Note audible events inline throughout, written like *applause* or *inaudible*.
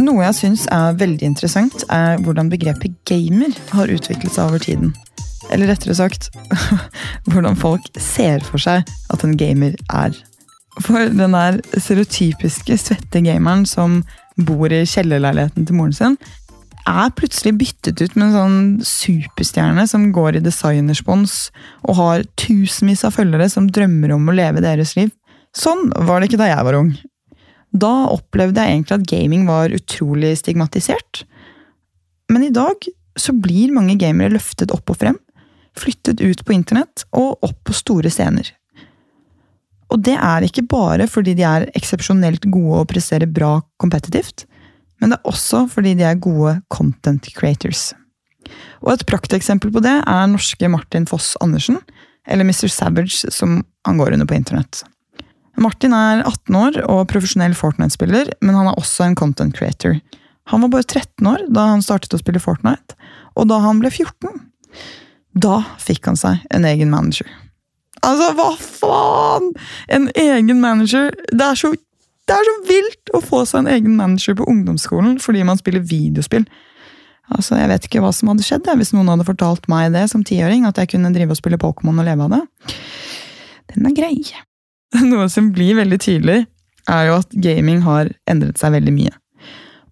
Noe jeg syns er veldig interessant, er hvordan begrepet gamer har utviklet seg over tiden. Eller rettere sagt *laughs* hvordan folk ser for seg at en gamer er. For den der stereotypiske svette gameren som bor i kjellerleiligheten til moren sin, er plutselig byttet ut med en sånn superstjerne som går i designerspons og har tusenvis av følgere som drømmer om å leve deres liv. Sånn var det ikke da jeg var ung. Da opplevde jeg egentlig at gaming var utrolig stigmatisert. Men i dag så blir mange gamere løftet opp og frem, flyttet ut på internett og opp på store scener. Og det er ikke bare fordi de er eksepsjonelt gode og presterer bra kompetitivt, men det er også fordi de er gode content creators. Og et prakteksempel på det er norske Martin Foss Andersen, eller Mr. Savage som han går under på internett. Martin er 18 år og profesjonell Fortnite-spiller, men han er også en content creator. Han var bare 13 år da han startet å spille Fortnite, og da han ble 14, da fikk han seg en egen manager. Altså, hva faen?! En egen manager! Det er, så, det er så vilt å få seg en egen manager på ungdomsskolen fordi man spiller videospill. Altså, Jeg vet ikke hva som hadde skjedd hvis noen hadde fortalt meg det som tiåring, at jeg kunne drive og spille Pokémon og leve av det. Den er grei. *laughs* Noe som blir veldig tydelig, er jo at gaming har endret seg veldig mye.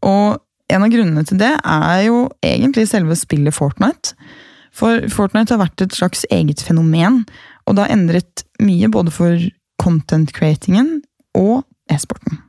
Og en av grunnene til det er jo egentlig selve spillet Fortnite. For Fortnite har vært et slags eget fenomen, og det har endret mye både for content-creatingen og e-sporten.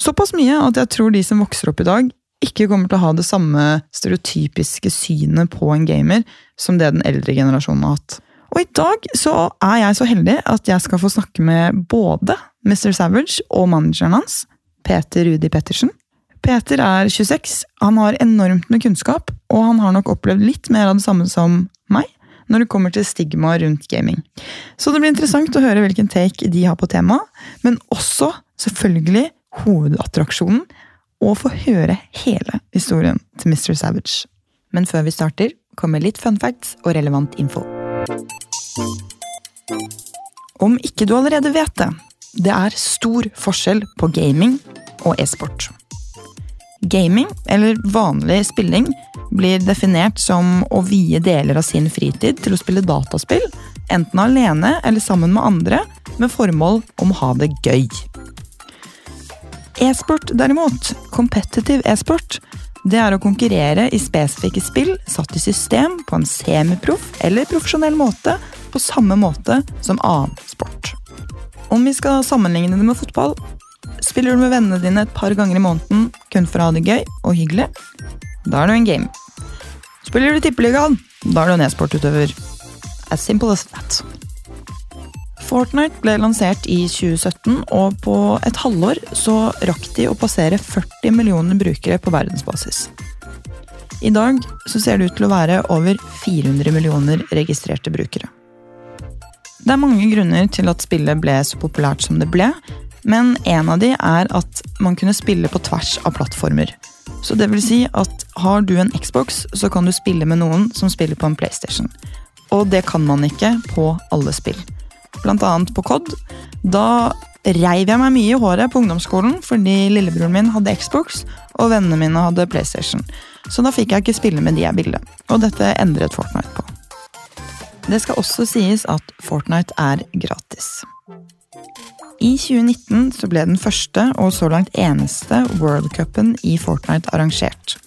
Såpass mye at jeg tror de som vokser opp i dag, ikke kommer til å ha det samme stereotypiske synet på en gamer som det den eldre generasjonen har hatt. Og i dag så er jeg så heldig at jeg skal få snakke med både Mr. Savage og manageren hans, Peter Rudi Pettersen. Peter er 26, han har enormt med kunnskap, og han har nok opplevd litt mer av det samme som meg når det kommer til stigma rundt gaming. Så det blir interessant å høre hvilken take de har på temaet, men også selvfølgelig hovedattraksjonen, og få høre hele historien til Mr. Savage. Men før vi starter, kommer litt fun facts og relevant info. Om ikke du allerede vet det, det er stor forskjell på gaming og e-sport. Gaming, eller vanlig spilling, blir definert som å vie deler av sin fritid til å spille dataspill, enten alene eller sammen med andre, med formål om å ha det gøy. E-sport, derimot, competitive e-sport, det er å konkurrere i spesifikke spill satt i system på en semiproff eller profesjonell måte, på samme måte som annen sport. Om vi skal sammenligne det med fotball, spiller du med vennene dine et par ganger i måneden kun for å ha det gøy og hyggelig, da er du en game. Spiller du Tippeligaen, da er du en e-sportutøver. As simple as that. Fortnite ble lansert i 2017, og på et halvår så rakk de å passere 40 millioner brukere på verdensbasis. I dag så ser det ut til å være over 400 millioner registrerte brukere. Det er mange grunner til at spillet ble så populært som det ble, men en av de er at man kunne spille på tvers av plattformer. Så det vil si at har du en Xbox, så kan du spille med noen som spiller på en PlayStation. Og det kan man ikke på alle spill bl.a. på COD. Da reiv jeg meg mye i håret på ungdomsskolen fordi lillebroren min hadde Xbox og vennene mine hadde PlayStation. Så da fikk jeg ikke spille med de jeg ville. Og dette endret Fortnite på. Det skal også sies at Fortnite er gratis. I 2019 så ble den første og så langt eneste worldcupen i Fortnite arrangert.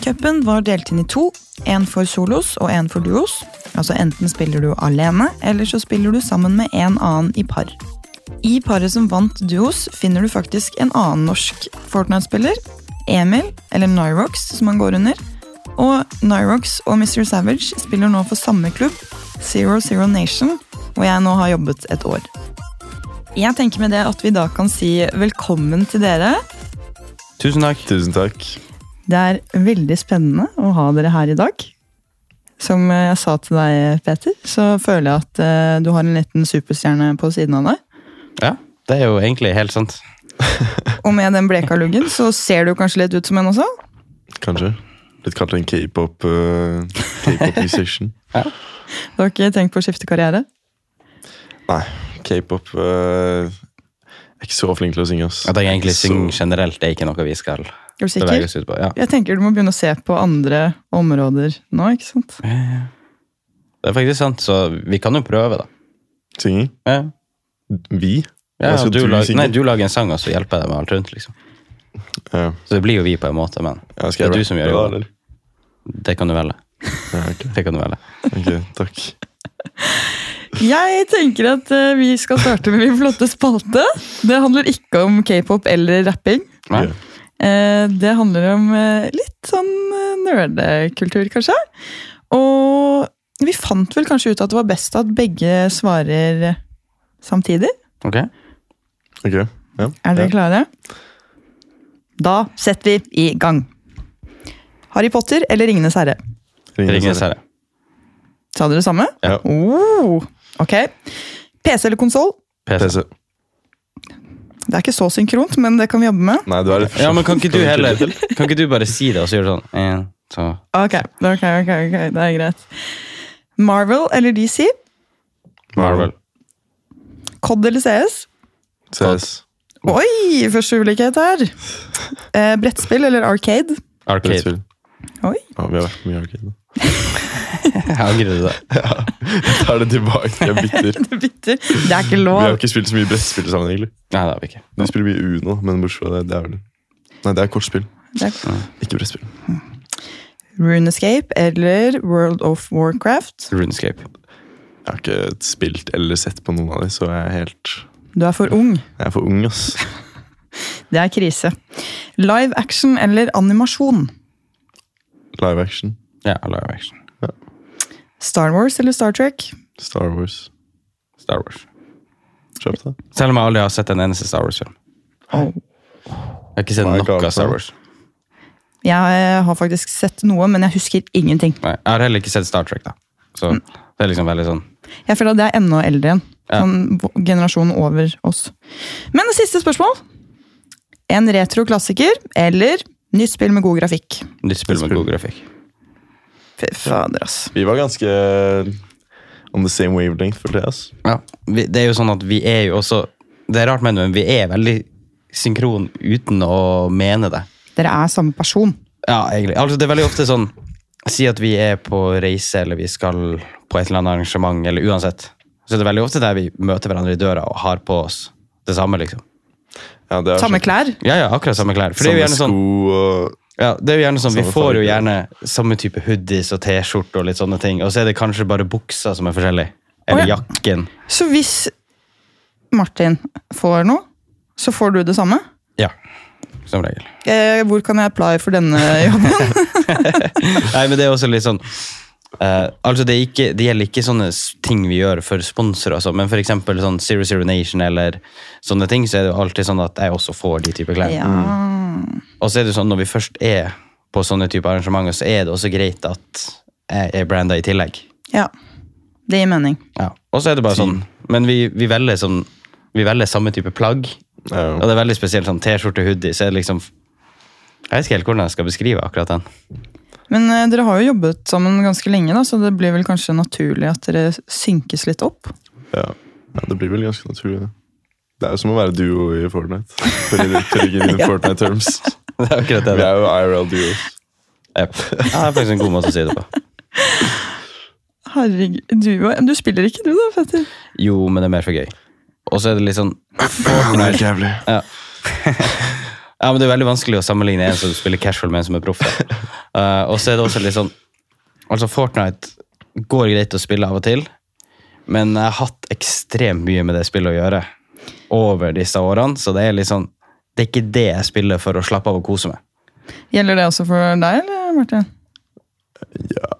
Cupen var delt inn i to. Én for solos og én for duos. Altså Enten spiller du alene, eller så spiller du sammen med en annen i par. I paret som vant duos, finner du faktisk en annen norsk Fortnite-spiller. Emil, eller Nyrox, som han går under. Og Nyrox og Mr. Savage spiller nå for samme klubb, Zero Zero Nation, hvor jeg nå har jobbet et år. Jeg tenker med det at vi da kan si velkommen til dere. Tusen takk. Tusen takk. Det er veldig spennende å ha dere her i dag. Som jeg sa til deg, Peter, så føler jeg at uh, du har en liten superstjerne på siden av deg. Ja, det er jo egentlig helt sant. *laughs* Og med den bleka luggen så ser du kanskje litt ut som en også? Kanskje. Litt kalt en k-pop uh, musician. *laughs* ja. Du har ikke tenkt på å skifte karriere? Nei. K-pop uh, er ikke så flink til å synge. ass. At jeg egentlig Så- synger generelt, det er ikke noe vi skal Er du sikker? bevege ut på. Ja. Jeg tenker du må begynne å se på andre områder nå, ikke sant? Det er faktisk sant, så vi kan jo prøve, da. Synging? Ja. Vi? Ja, Hva du, du lag, nei, du lager en sang, og så hjelper jeg deg med alt rundt. liksom. Ja. Så det blir jo vi på en måte, men Ja, skal Det er du som gjør jobben. det kan du velge. Ja, okay. Det kan du velge. ok, takk. Jeg tenker at eh, vi skal starte med min flotte spalte. Det handler ikke om k-pop eller rapping. Nei? Ok. Eh, Det handler om eh, litt sånn eh, nerdekultur, kanskje. Og vi fant vel kanskje ut at det var best at begge svarer samtidig. Ok? Ok, ja. Er dere ja. klare? Da setter vi i gang. Harry Potter eller Ringenes herre? Ringenes herre. Sa dere det samme? Ja. Oh, ok. PC eller konsoll? PC. PC. Det er ikke så synkront, men det kan vi jobbe med. Nei, du er litt for Ja, men kan ikke du heller Kan ikke du bare si det, og så gjør du sånn en, to. Ok, ok, ok, ok, det er greit. Marvel eller DC? Marvel. COD eller CS? CS. Oi, første ulikhet her. Eh, brettspill eller arcade? Arcade. Brettspill. Oi. Ja, vi har vært mye arcade. *laughs* Angrer det. Ja, Jeg tar *laughs* det tilbake. Jeg er bitter. Det bitter. Det er ikke lov. Vi har ikke spilt så mye brettspill sammen, egentlig. Nei, det har vi ikke. Vi spiller mye Uno, men bortsett fra det, det er vel Nei, det er kortspill, Det er ikke brettspill. Runescape eller World of Warcraft? Runescape. Jeg har ikke spilt eller sett på noen av dem, så jeg er helt Du er for ung. Jeg er for ung, ass. *laughs* Det er krise. Live action eller animasjon? Live action. Ja, live action. Star Wars eller Star Trek? Star Wars. Star Wars. Kjapt, det. Selv om jeg aldri har sett en eneste Star Wars-film. Oh. Jeg har ikke sett noe av Star. Wars. Jeg eh, har faktisk sett noe, men jeg husker ingenting. Nei, jeg har heller ikke sett Star Trek, da. Så det er liksom veldig sånn Jeg føler at det er enda eldre igjen. Ja. Sånn generasjonen over oss. Men det siste spørsmål. En retro klassiker eller nytt spill med god grafikk? nytt spill med god grafikk. Fy fader, ass. Vi var ganske on the same wavelength, for det. ass. Ja, vi, det er jo sånn at vi er jo også Det er rart, men men vi er veldig synkron uten å mene det. Dere er samme person. Ja, egentlig. Altså, det er veldig ofte sånn Si at vi er på reise, eller vi skal på et eller annet arrangement, eller uansett. Så det er veldig ofte der vi møter hverandre i døra og har på oss det samme, liksom. Ja, det er Samme sånn- klær. Ja, ja, akkurat samme klær. For det er jo Samme gjerne sånn sko og Ja, det er jo gjerne sånn, Vi får jo gjerne samme type hoodies og T-skjorte, og litt sånne ting, og så er det kanskje bare buksa som er forskjellig. Eller jakken. Så hvis Martin får noe, så får du det samme? Ja, som regel. Eh, hvor kan jeg apply for denne *laughs* jobben? Nei, men det er også litt sånn eh, altså det, er ikke, det gjelder ikke sånne ting vi gjør for sponsorer, altså, men eksempel sånn Zero Zero Nation eller sånne ting, så er det jo alltid sånn at jeg også får de type klær. ja. Og så er det sånn, når vi først er på sånne typer arrangementer, så er det også greit at jeg er branda i tillegg. ja. Det gir mening. Ja. Og så er det bare sånn, men vi, vi velger sånn vi velger samme type plagg, ja. og det er veldig spesielt sånn T-skjorte, hoodie, så er det liksom Jeg vet ikke helt hvordan jeg skal beskrive akkurat den. Men eh, dere har jo jobbet sammen ganske lenge, da, så det blir vel kanskje naturlig at dere synkes litt opp? Ja. ja, det blir vel ganske naturlig. det. Det er jo som å være duo i Fortnite. For i. *laughs* Fortnite terms. *laughs* Det er akkurat det. Vi er jo IRL duos. Yep. Jeg det er faktisk en god måte å si det på. *laughs* Herregud, du, du spiller ikke du da, Fetter? Jo, men det er mer for gøy. Og så er det litt sånn *clears throat* Det er Fortnite. jævlig. Ja. ja, men det er veldig vanskelig å sammenligne en som spiller casual med en som er proff. Eh, og så er det også litt sånn Altså, Fortnite går greit å spille av og til, men jeg har hatt ekstremt mye med det spillet å gjøre over disse årene, så det er sånn Det er ikke det jeg spiller for å slappe av og kose meg. Gjelder det også for deg, eller Martin? Ja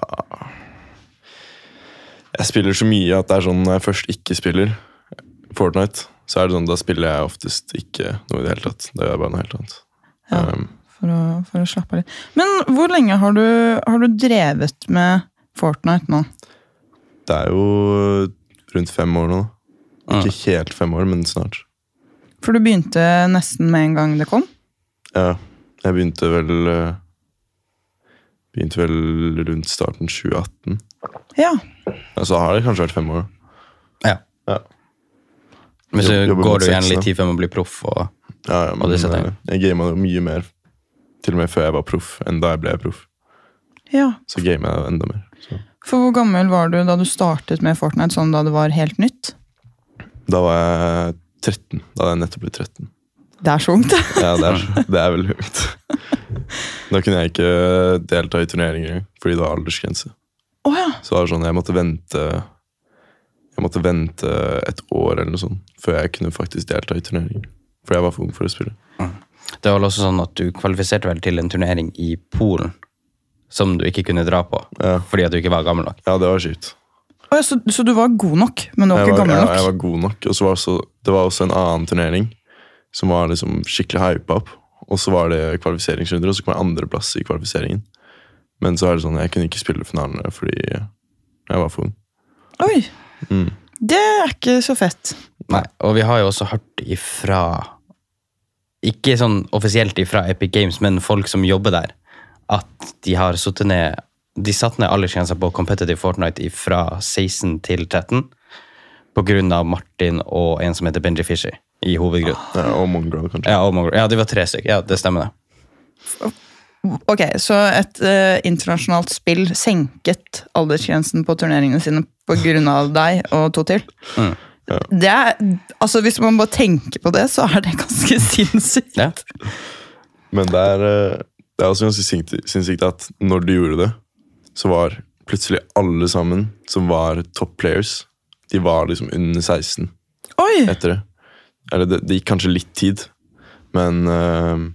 Jeg spiller så mye at det er sånn når jeg først ikke spiller Fortnite, så er det sånn, da spiller jeg oftest ikke noe i det hele tatt. Da gjør jeg bare noe helt annet. Ja. Um, For å, for å slappe av litt. Men hvor lenge har du, har du drevet med Fortnite nå? det er jo rundt fem år nå. Ikke helt fem år, men snart. For du begynte nesten med en gang det kom? Ja, jeg begynte vel eh, Begynte vel rundt starten 2018. Ja. Så har det kanskje vært fem år. Ja. Ja. Men så jobber går du gjerne litt tid før man blir proff. Og, Ja, ja, Og disse tingene. jeg gama mye mer til og med før jeg var proff, enn da jeg ble proff. Ja. Så gamet jeg enda mer. Så. For hvor gammel var du da du startet med Fortnite, sånn da det var helt nytt? Da var jeg 13. Da hadde jeg nettopp blitt 13. Det er så ungt. *laughs* Ja, det er, det er veldig ungt. Da kunne jeg ikke delta i turneringer fordi det var aldersgrense. Oh, ja. Så det var sånn, jeg måtte vente Jeg måtte vente et år eller noe sånt før jeg kunne faktisk delta i turneringer. For jeg var for ung for å spille. det var også sånn at du kvalifiserte vel til en turnering i Polen som du ikke kunne dra på Ja, fordi at du ikke var gammel nok. ja det var kjipt. Ja, så, så du var god nok, men du var var ikke gammel nok? ja, jeg var god nok. Og så var også, det var også en annen turnering som var liksom skikkelig hypa opp. Og så var det kvalifiseringsrunder, og så kom jeg andreplass i kvalifiseringen. Men så er det sånn, jeg kunne ikke spille finalene fordi jeg var for ung. Oi, Mm. det er ikke så fett. Nei, og vi har jo også hørt ifra Ikke sånn offisielt ifra Epic Games, men folk som jobber der, at de har sittet ned De satte ned aldersgrensa på competitive Fortnite fra 16 til 13 på grunn av Martin og en som heter Benji Fishy, i hovedgrunn. Ja, og Mongrel, kanskje. Ja, og Mongrel. ja, de var tre stykker. Ja, det stemmer, det. Ok, Så et uh, internasjonalt spill senket aldersgrensen på turneringene sine pga. deg og to til? Mm. Ja. Det er, altså Hvis man bare tenker på det, så er det ganske *laughs* sinnssykt. Ja. Men det er, eh, det er også ganske sinnssykt at når du gjorde det, så var plutselig alle sammen som var top players, de var liksom under 16 Oi! etter det. Eller det, det gikk kanskje litt tid, men eh,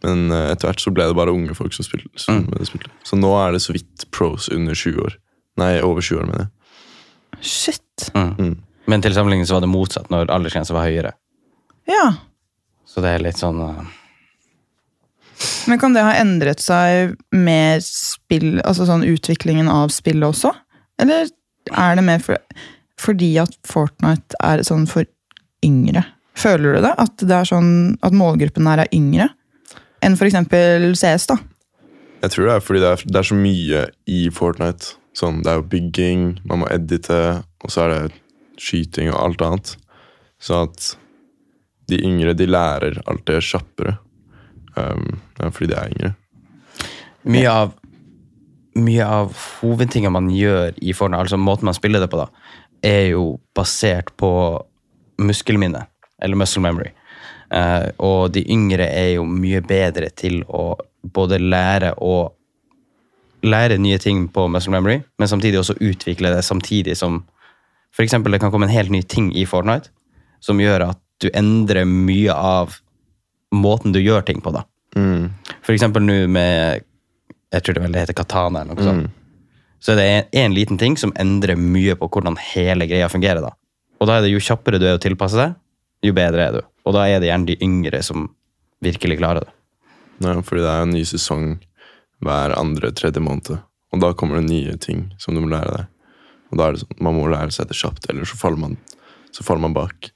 Men eh, etter hvert så ble det bare unge folk som spilte. Som spilte. Så nå er det så vidt pros under 20 år. Nei, over 20 år, mener jeg. Shit. Mm. Mm. Men til sammenligning så var det motsatt når aldersgrensa var høyere. Ja. Så det er litt sånn uh, Men kan det ha endret seg med spill, altså sånn utviklingen av spillet også? Eller er det mer for, fordi at Fortnite er sånn for yngre? Føler du det? At det er sånn at målgruppen her er yngre? Enn eksempel CS, da? Jeg tror det er fordi det er, det er så mye i Fortnite. Sånn, det er jo bygging, man må edite, og så er det skyting og alt annet. Så at de yngre de lærer alt det kjappere. Um, fordi de er yngre. mye av mye av hovedtingene man gjør i Fortnite, altså måten man spiller det på, da, er jo basert på muskelminne, eller muscle memory. Uh, og de yngre er jo mye bedre til å både lære og lære nye ting på muscle memory, men samtidig også utvikle det samtidig som eksempel, det kan komme en helt ny ting i Fortnite som gjør at du endrer mye av måten du gjør ting på. da. Mm. Eksempel nå med Jeg tror det vel det heter katana eller noe sånt. Så er det en, en liten ting som endrer mye på hvordan hele greia fungerer. da. Og da er det jo kjappere du er å tilpasse deg, jo bedre er du. Og da er det gjerne de yngre som virkelig klarer det. Ja, fordi det er en ny sesong hver andre-tredje måned. Og da kommer det nye ting som du må lære deg. Og da er det sånn, Man må lære seg det kjapt, eller så faller man, så faller man bak.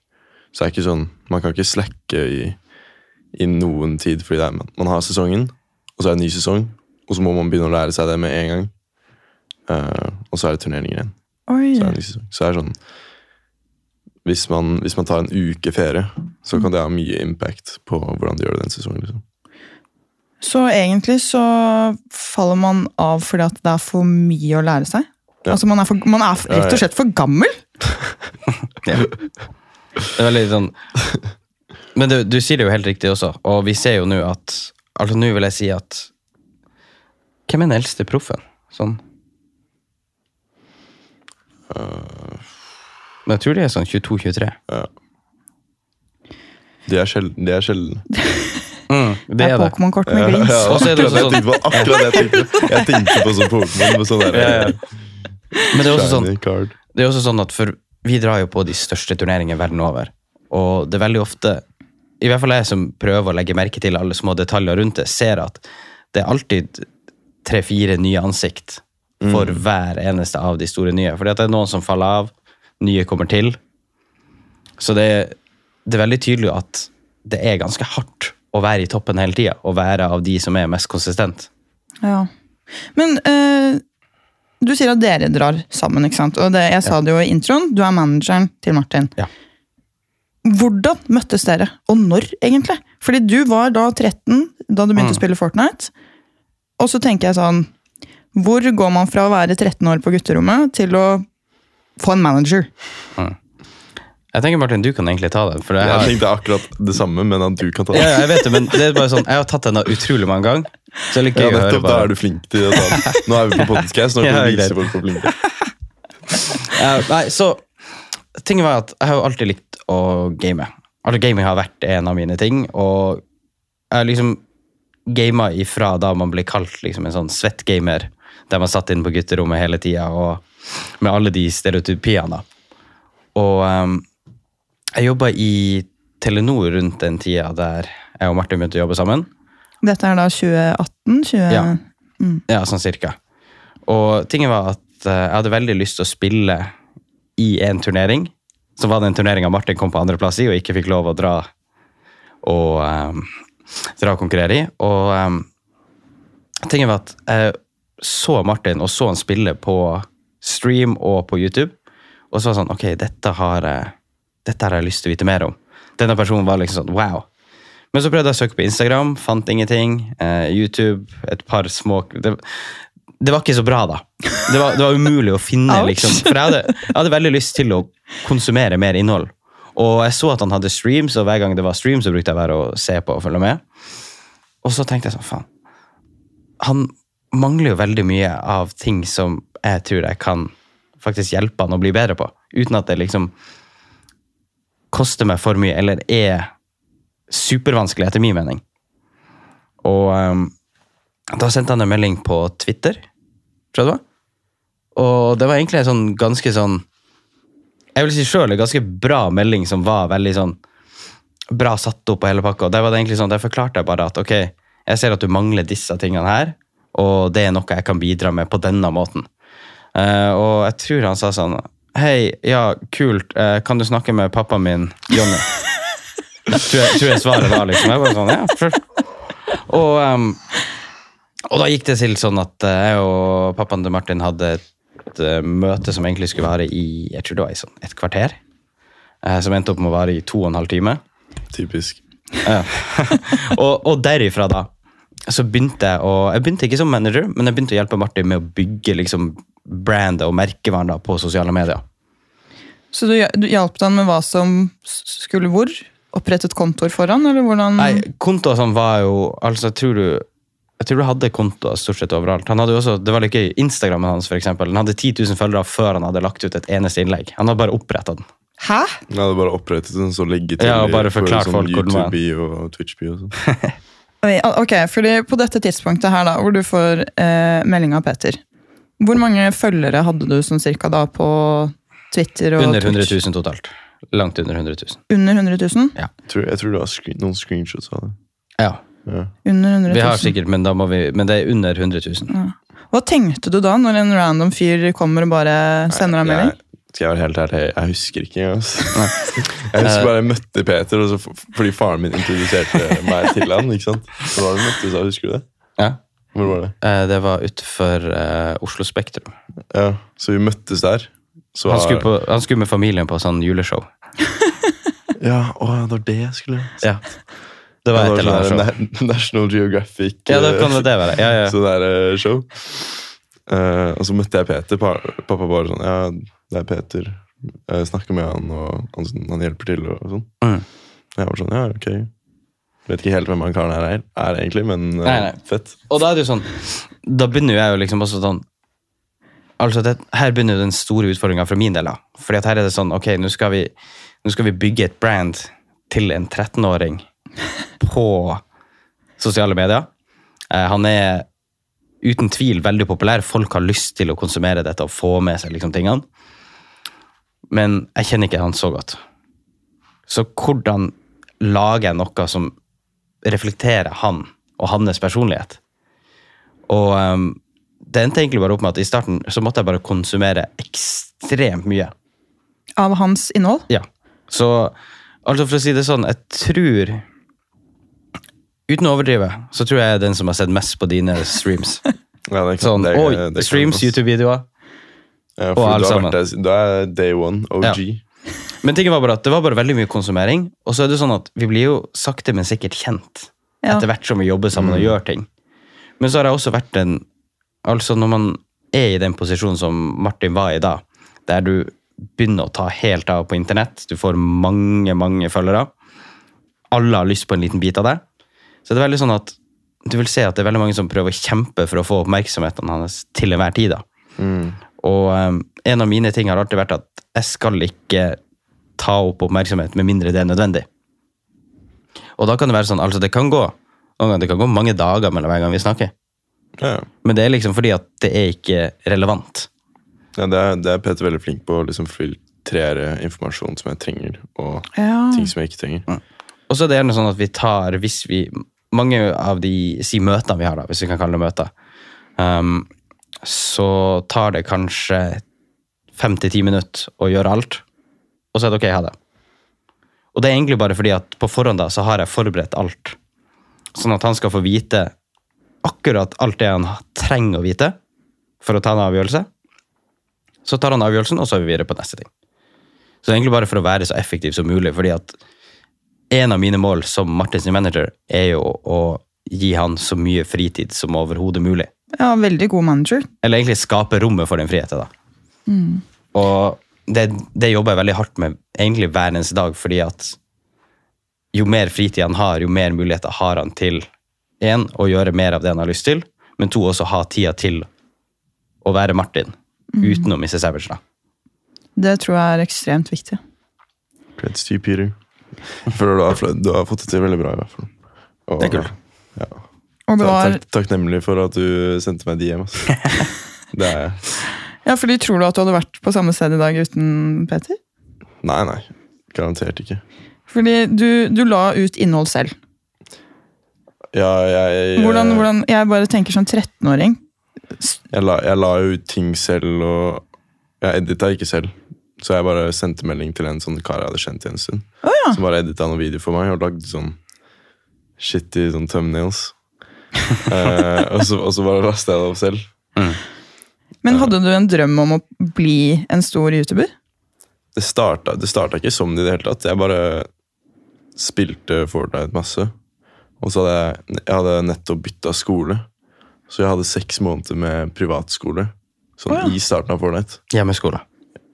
Så det er ikke sånn, Man kan ikke slekke i, i noen tid, fordi det er, man, man har sesongen, og så er det en ny sesong, og så må man begynne å lære seg det med en gang. Uh, og så er det turneringer igjen. Oi. Så er det liksom. Så er det sånn hvis man, hvis man tar en uke ferie, så kan det ha mye impact på hvordan du gjør det den sesongen. liksom. Så egentlig så faller man av fordi at det er for mye å lære seg? Ja. Altså man er, for, man er rett og slett for gammel? *laughs* Ja. Det er litt sånn Men du, du sier det jo helt riktig også, og vi ser jo nå at Altså Nå vil jeg si at Hvem er den eldste proffen? Sånn. Men jeg tror det er sånn 22-23. Det er sjelden. Det er sjelden. *laughs* Mm, det Det er er. Pokémon-kort med Ja, glins. ja, er akkurat jeg tenkte på, akkurat det jeg tenkte på. Jeg tenkte på som Pokémon med sånn der Ja, ja. Men det er også sånn. Det er også sånn at for Vi drar jo på de største turneringene verden over. Og det er veldig ofte, i hvert fall jeg som prøver å legge merke til alle små detaljer rundt det, ser at det er alltid tre-fire nye ansikt for hver eneste av de store nye. Fordi at det er noen som faller av, nye kommer til. Så det, det er veldig tydelig at det er ganske hardt å være i toppen hele tida, Å være av de som er mest konsistent. Ja. Men øh, du sier at dere drar sammen, ikke sant? Og det, jeg sa det jo i introen, du er manageren til Martin. Ja. Hvordan møttes dere, og når, egentlig? Fordi du var da 13 da du begynte Mm. å spille Fortnite. Og så tenker jeg sånn Hvor går man fra å være 13 år på gutterommet til å få en manager? Jeg tenker Martin, du kan egentlig ta det. For jeg, Jeg tenkte akkurat det samme, men at du kan ta det. ja, jeg vet det, men det er bare sånn, jeg har tatt den utrolig mange ganger. Så jeg gøy Ja, nettopp, å høre nettopp, Da er du flink til å ta den. Nå er vi på podcast, nå *laughs* Ja, kan du greit. vise folk hvor flink du er. Eh, nei, så Tingen var at jeg har jo alltid likt å game. Altså Gaming har vært en av mine ting, og jeg har liksom gama ifra da man ble kalt liksom en sånn svett gamer, der man satt inne på gutterommet hele tida, med alle de stereotypiene. Og um, jeg jobba i Telenor rundt den tida der jeg og Martin begynte å jobbe sammen. Dette er da 2018? 20... Ja. Ja, sånn cirka. Og tingen var at eh, jeg hadde veldig lyst til å spille i en turnering. Så var det en turnering Martin kom på andreplass i og ikke fikk lov å dra og ehm, dra og konkurrere i. Og um, tingen var at jeg så Martin og så han spille på stream og på YouTube. Og så var det sånn Ok, dette har, dette har jeg lyst til å vite mer om. Denne personen var liksom sånn wow. Men så prøvde jeg å søke på Instagram, fant ingenting. Eh, YouTube, et par små det, det var ikke så bra, da. Det var, det var umulig å finne, *laughs* liksom. For jeg hadde, jeg hadde veldig lyst til å konsumere mer innhold. Og jeg så at han hadde streams, og hver gang det var stream, så brukte jeg bare å se på og følge med. Og så tenkte jeg sånn, faen. Han mangler jo veldig mye av ting som jeg tror jeg kan faktisk hjelpe han å bli bedre på. Uten at det liksom koster meg for mye, eller er supervanskelig, etter min mening. Og um, da sendte han en melding på Twitter, tror jeg det var. Og det var egentlig en sånn ganske sånn Jeg vil si sjøl en ganske bra melding som var veldig sånn bra satt opp på hele pakka. Der var det egentlig sånn, der forklarte jeg bare at ok, jeg ser at du mangler disse tingene her, og det er noe jeg kan bidra med på denne måten. Uh, og jeg tror han sa sånn Hei, ja, kult, uh, kan du snakke med pappaen min, Jonny? tror, jeg, tror jeg svaret var liksom. Jeg bare sånn, ja, for... Og, um, og da gikk det til sånn at eh, jeg og pappaen til Martin hadde et eh, møte som egentlig skulle vare i jeg tror det var i sånn et kvarter. eh, som endte opp med å vare i to og en halv time. Typisk. Ja. *laughs* og, og derifra da så begynte jeg å Jeg begynte ikke som manager, men jeg begynte å hjelpe Martin med å bygge liksom brandet og merkevaren da på sosiale medier. Så du, du hjalp han med hva som skulle hvor? Opprettet kontoer foran, eller hvordan? Nei, kontoer sånn var jo Altså, tror du jeg tror du hadde kontoer stort sett overalt. Han hadde jo også, det var like Instagrammen hans, for eksempel. Han hadde 10 000 følgere før han hadde lagt ut et eneste innlegg. Han hadde bare oppretta den. Hæ? Han hadde bare opprettet den så legge til Ja, og bare for forklart sånn folk hvor den var. YouTube-bio og Twitch-bio og sånn. *laughs* Ok, fordi På dette tidspunktet her da, hvor du får eh, melding av Peter, hvor mange følgere hadde du sånn cirka da på Twitter og Under 100 Twitch? totalt. Langt under 100 000. Under 100 000? Jeg tror, jeg tror det var screen, noen screenshots av det. Ja, Ja. Under 100 000. vi har sikkert, men, da må vi, men det er under 100 000. Hva tenkte du da, når en random fyr kommer og bare sender deg melding? Skal jeg være helt ærlig, jeg husker ikke engang. altså. *laughs* Jeg husker bare jeg møtte Peter, og så, fordi faren min introduserte meg til han. ikke sant? Så da vi møttes husker du det? Ja. Hvor var det? Eh, Det var utenfor eh, Oslo Spektrum. Ja, Så vi møttes der. Så Han skulle, på, han skulle med familien på sånn juleshow. *laughs* Ja, å, det var det jeg skulle Ja. Det var et eller annet sånn show. *laughs* National Geographic Ja, da eh, kan det det være. Ja, ja. Så det er eh, show. Uh, og så møtte jeg Peter. Pappa bare sånn Ja, det er Peter. Jeg snakker med han, og han, han hjelper til. og sånn. Mm. Jeg var sånn, ja, ok. Vet ikke helt hvem han karen her er, er egentlig, men uh, Nei, nei. fett. Og da er det jo sånn Da begynner jeg jo liksom også sånn Altså det, Her begynner den store utfordringa for min del. da. Fordi at her er det sånn Ok, nå skal vi, nå skal vi bygge et brand til en 13-åring på sosiale medier. Eh, han er uten tvil veldig populær. Folk har lyst til å konsumere dette og få med seg liksom tingene. Men jeg kjenner ikke han så godt. Så hvordan lager jeg noe som reflekterer han og hans personlighet? Og ehm, det endte egentlig bare opp med at i starten så måtte jeg bare konsumere ekstremt mye. Av hans innhold? Ja. Så altså for å si det sånn, jeg tror Uten å overdrive, så tror jeg jeg er den som har sett mest på dine streams. *laughs* Ja, det kan- Sånn, det- og det kan streams. YouTube-videoer. Ja, og har sammen. du er day one, OG. Men tingen var bare at det var bare veldig mye konsumering. Og så er det sånn at vi blir jo sakte, men sikkert kjent Ja. etter hvert som vi jobber sammen og gjør ting. Men så har jeg også vært en Altså når man er i den posisjonen som Martin var i da, der du begynner å ta helt av på internett, du får mange, mange følgere, alle har lyst på en liten bit av det, så det er veldig sånn at du vil se at det er veldig mange som prøver å kjempe for å få oppmerksomheten hans til enhver tid. da. Og um, en av mine ting har alltid vært at jeg skal ikke ta opp oppmerksomhet med mindre det er nødvendig. Og da kan det være sånn, altså det kan gå, noen ganger det kan gå mange dager mellom hver gang vi snakker. Ja, Men det er liksom fordi at det er ikke relevant. ja det, er, det er Peter veldig flink på å liksom filtrere informasjon som jeg trenger, og Ja. ting som jeg ikke trenger. Og så er det gjerne sånn at vi tar, hvis vi, mange av de si møtene vi har, da, hvis vi kan kalle det møter, um, så tar det kanskje fem til ti minutter å gjøre alt, og så er det ok, ha det. Og det er egentlig bare fordi at på forhånd da, så har jeg forberedt alt, sånn at han skal få vite akkurat alt det han trenger å vite for å ta en avgjørelse. Så tar han avgjørelsen, og så er vi videre på neste ting. Så det er egentlig bare for å være så effektiv som mulig, fordi at en av mine mål som Martins manager er jo å gi han så mye fritid som overhodet mulig. ja, veldig god manager. Eller egentlig skape rommet for den friheten. da. Og det, det jobber jeg veldig hardt med egentlig hver eneste dag, fordi at jo mer fritid han har, jo mer muligheter har han til en, å gjøre mer av det han har lyst til, men to, også ha tida til å være Martin, uten å miste Savage. da. Det tror jeg er ekstremt viktig. Good to see Peter. Jeg føler du har, du har fått det til veldig bra, i hvert fall. Og, Det er kult. Ja. Og det var, Takk, takknemlig for at du sendte meg DM. Altså. *laughs* Det er jeg. ja, fordi Tror du at du hadde vært på samme sted i dag uten Peter? Nei, nei. Garantert ikke. Fordi du, du la ut innhold selv. Ja, jeg, Hvordan, hvordan, jeg bare tenker som 13-åring. jeg, la, jeg la jo ut ting selv, og jeg edita ikke selv. Så jeg bare sendte melding til en sånn kar jeg hadde kjent i en stund. ja. Som bare edita noen videoer for meg og lagde sånn shitty sånn thumbnails. *laughs* eh, og, så, og så bare lasta jeg det opp selv. Men hadde du en drøm om å bli en stor YouTuber? Det starta, det starta ikke som det i det hele tatt. Jeg bare spilte Fortnite masse. Og så hadde jeg, jeg hadde nettopp bytta skole. Så jeg hadde seks måneder med privatskole. Sånn oh, ja. i starten av Fortnite. Hjemmeskole.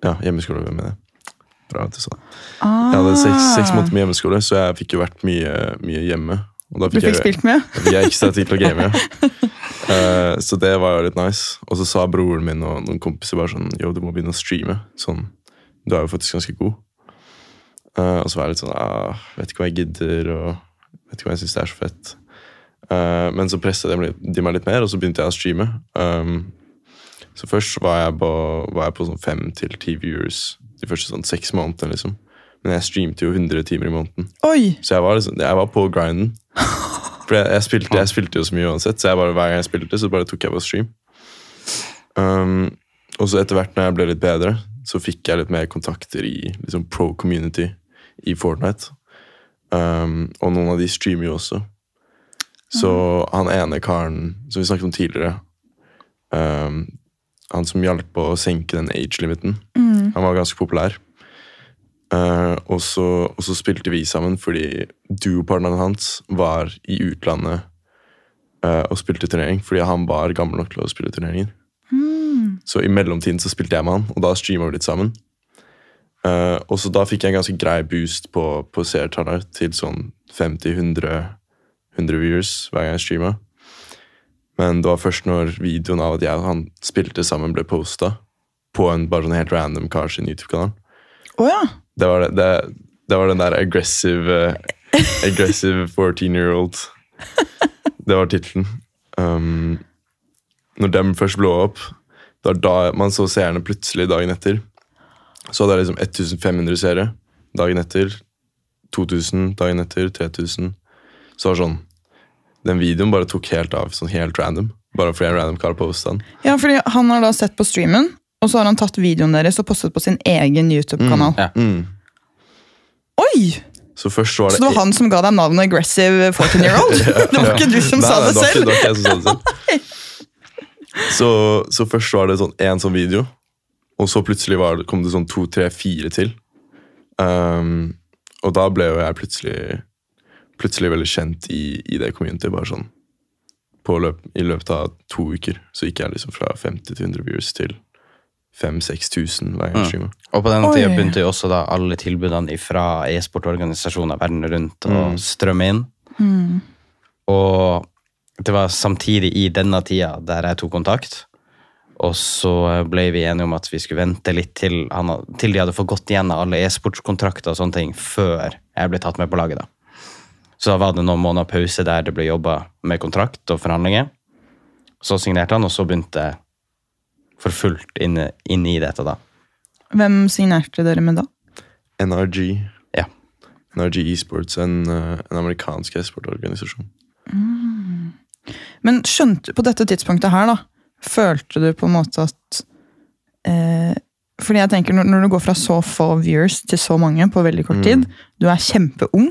Ja, hjemmeskole, hvem er det? Bra at du det. Ah, Jeg hadde seks, seks måneder med hjemmeskole, så jeg fikk jo vært mye, mye hjemme. Og da Du fikk, fikk jeg, spilt mye? da fikk jeg ekstra tid til å game. Ja. Uh, *laughs* så det var jo litt nice. Og så sa broren min og noen kompiser bare sånn Yo, du må begynne å streame. Sånn, Du er jo faktisk ganske god. Uh, og så var jeg litt sånn ah, Vet ikke hva jeg gidder, og vet ikke hva jeg syns er så fett. Uh, men så pressa de, de meg litt mer, og så begynte jeg å streame. Um, så først var jeg på, var jeg på sånn fem til ti viewers de første sånn seks månedene. liksom. Men jeg streamte jo 100 timer i måneden. Oi! Så jeg var, liksom, jeg var på grinden. *laughs* For jeg, jeg, spilte, jeg spilte jo så mye uansett, så bare, hver gang jeg spilte, så bare tok jeg på stream. Um, og så etter hvert når jeg ble litt bedre, så fikk jeg litt mer kontakter i liksom, pro community i Fortnite. Um, og noen av de streamer jo også. Så han ene karen som vi snakket om tidligere, um, han som hjalp å senke den age-limiten, han var ganske populær. Uh, og, så, og så spilte vi sammen fordi duopartneren hans var i utlandet uh, og spilte turnering. Fordi han var gammel nok til å spille turneringer. Så i mellomtiden så spilte jeg med han, og da streama vi litt sammen. Uh, og så da fikk jeg en ganske grei boost på, på seertallet til sånn 50-100 100 viewers hver gang jeg streama. Men det var først når videoen av at jeg og han spilte sammen, ble posta på en bare sånn helt random kar sin YouTube-kanal. Oh, ja. Det var, det, det, var den der aggressive uh, *laughs* Aggressive 14 year old. Det var tittelen. Um, når dem først blå opp, det var da man så seerne plutselig dagen etter. Så hadde jeg liksom 1500 seere dagen etter. 2000 dagen etter. 3000. Så var det sånn Den videoen bare tok helt av, sånn helt random. Bare fordi en random kar posta den. ja, fordi han har da sett på streamen, og så har han tatt videoen deres og postet på sin egen YouTube-kanal. Ja. Mm. Oi! Så først var det Så det var han som ga deg navnet Aggressive 14 Year Old? Det var ikke du som Nei, sa det var ikke- selv? Det var ikke jeg som sa det selv. *laughs* Så, så først var det sånn én sånn video, og så plutselig var det, kom det sånn to, tre, fire til. Um, og da ble jo jeg plutselig Plutselig veldig kjent i, i det communityet. Bare sånn på løp, I løpet av to uker så gikk jeg liksom fra 50 til 100 views til 5000-6000 hver gang Mm. Og på denne tida begynte jo også da alle tilbudene fra e-sportorganisasjoner verden rundt å Mm. strømme inn. Mm. Og det var samtidig i denne tida der jeg tok kontakt. Og så ble vi enige om at vi skulle vente litt til, han, til de hadde fått gått igjennom alle e-sportskontrakter og sånne ting før jeg ble tatt med på laget. da. Så da var det noen måneder pause der det ble jobba med kontrakt og forhandlinger. Så signerte han, og så begynte jeg for fullt inn, inn i dette, da. Hvem signerte dere med da? NRG. Ja. NRG Esports, en, en amerikansk e-sportorganisasjon. Men skjønte på dette tidspunktet her, da, følte du på en måte at eh, Fordi jeg tenker, når, når du går fra så få viewers til så mange på veldig kort Mm. tid, du er kjempeung,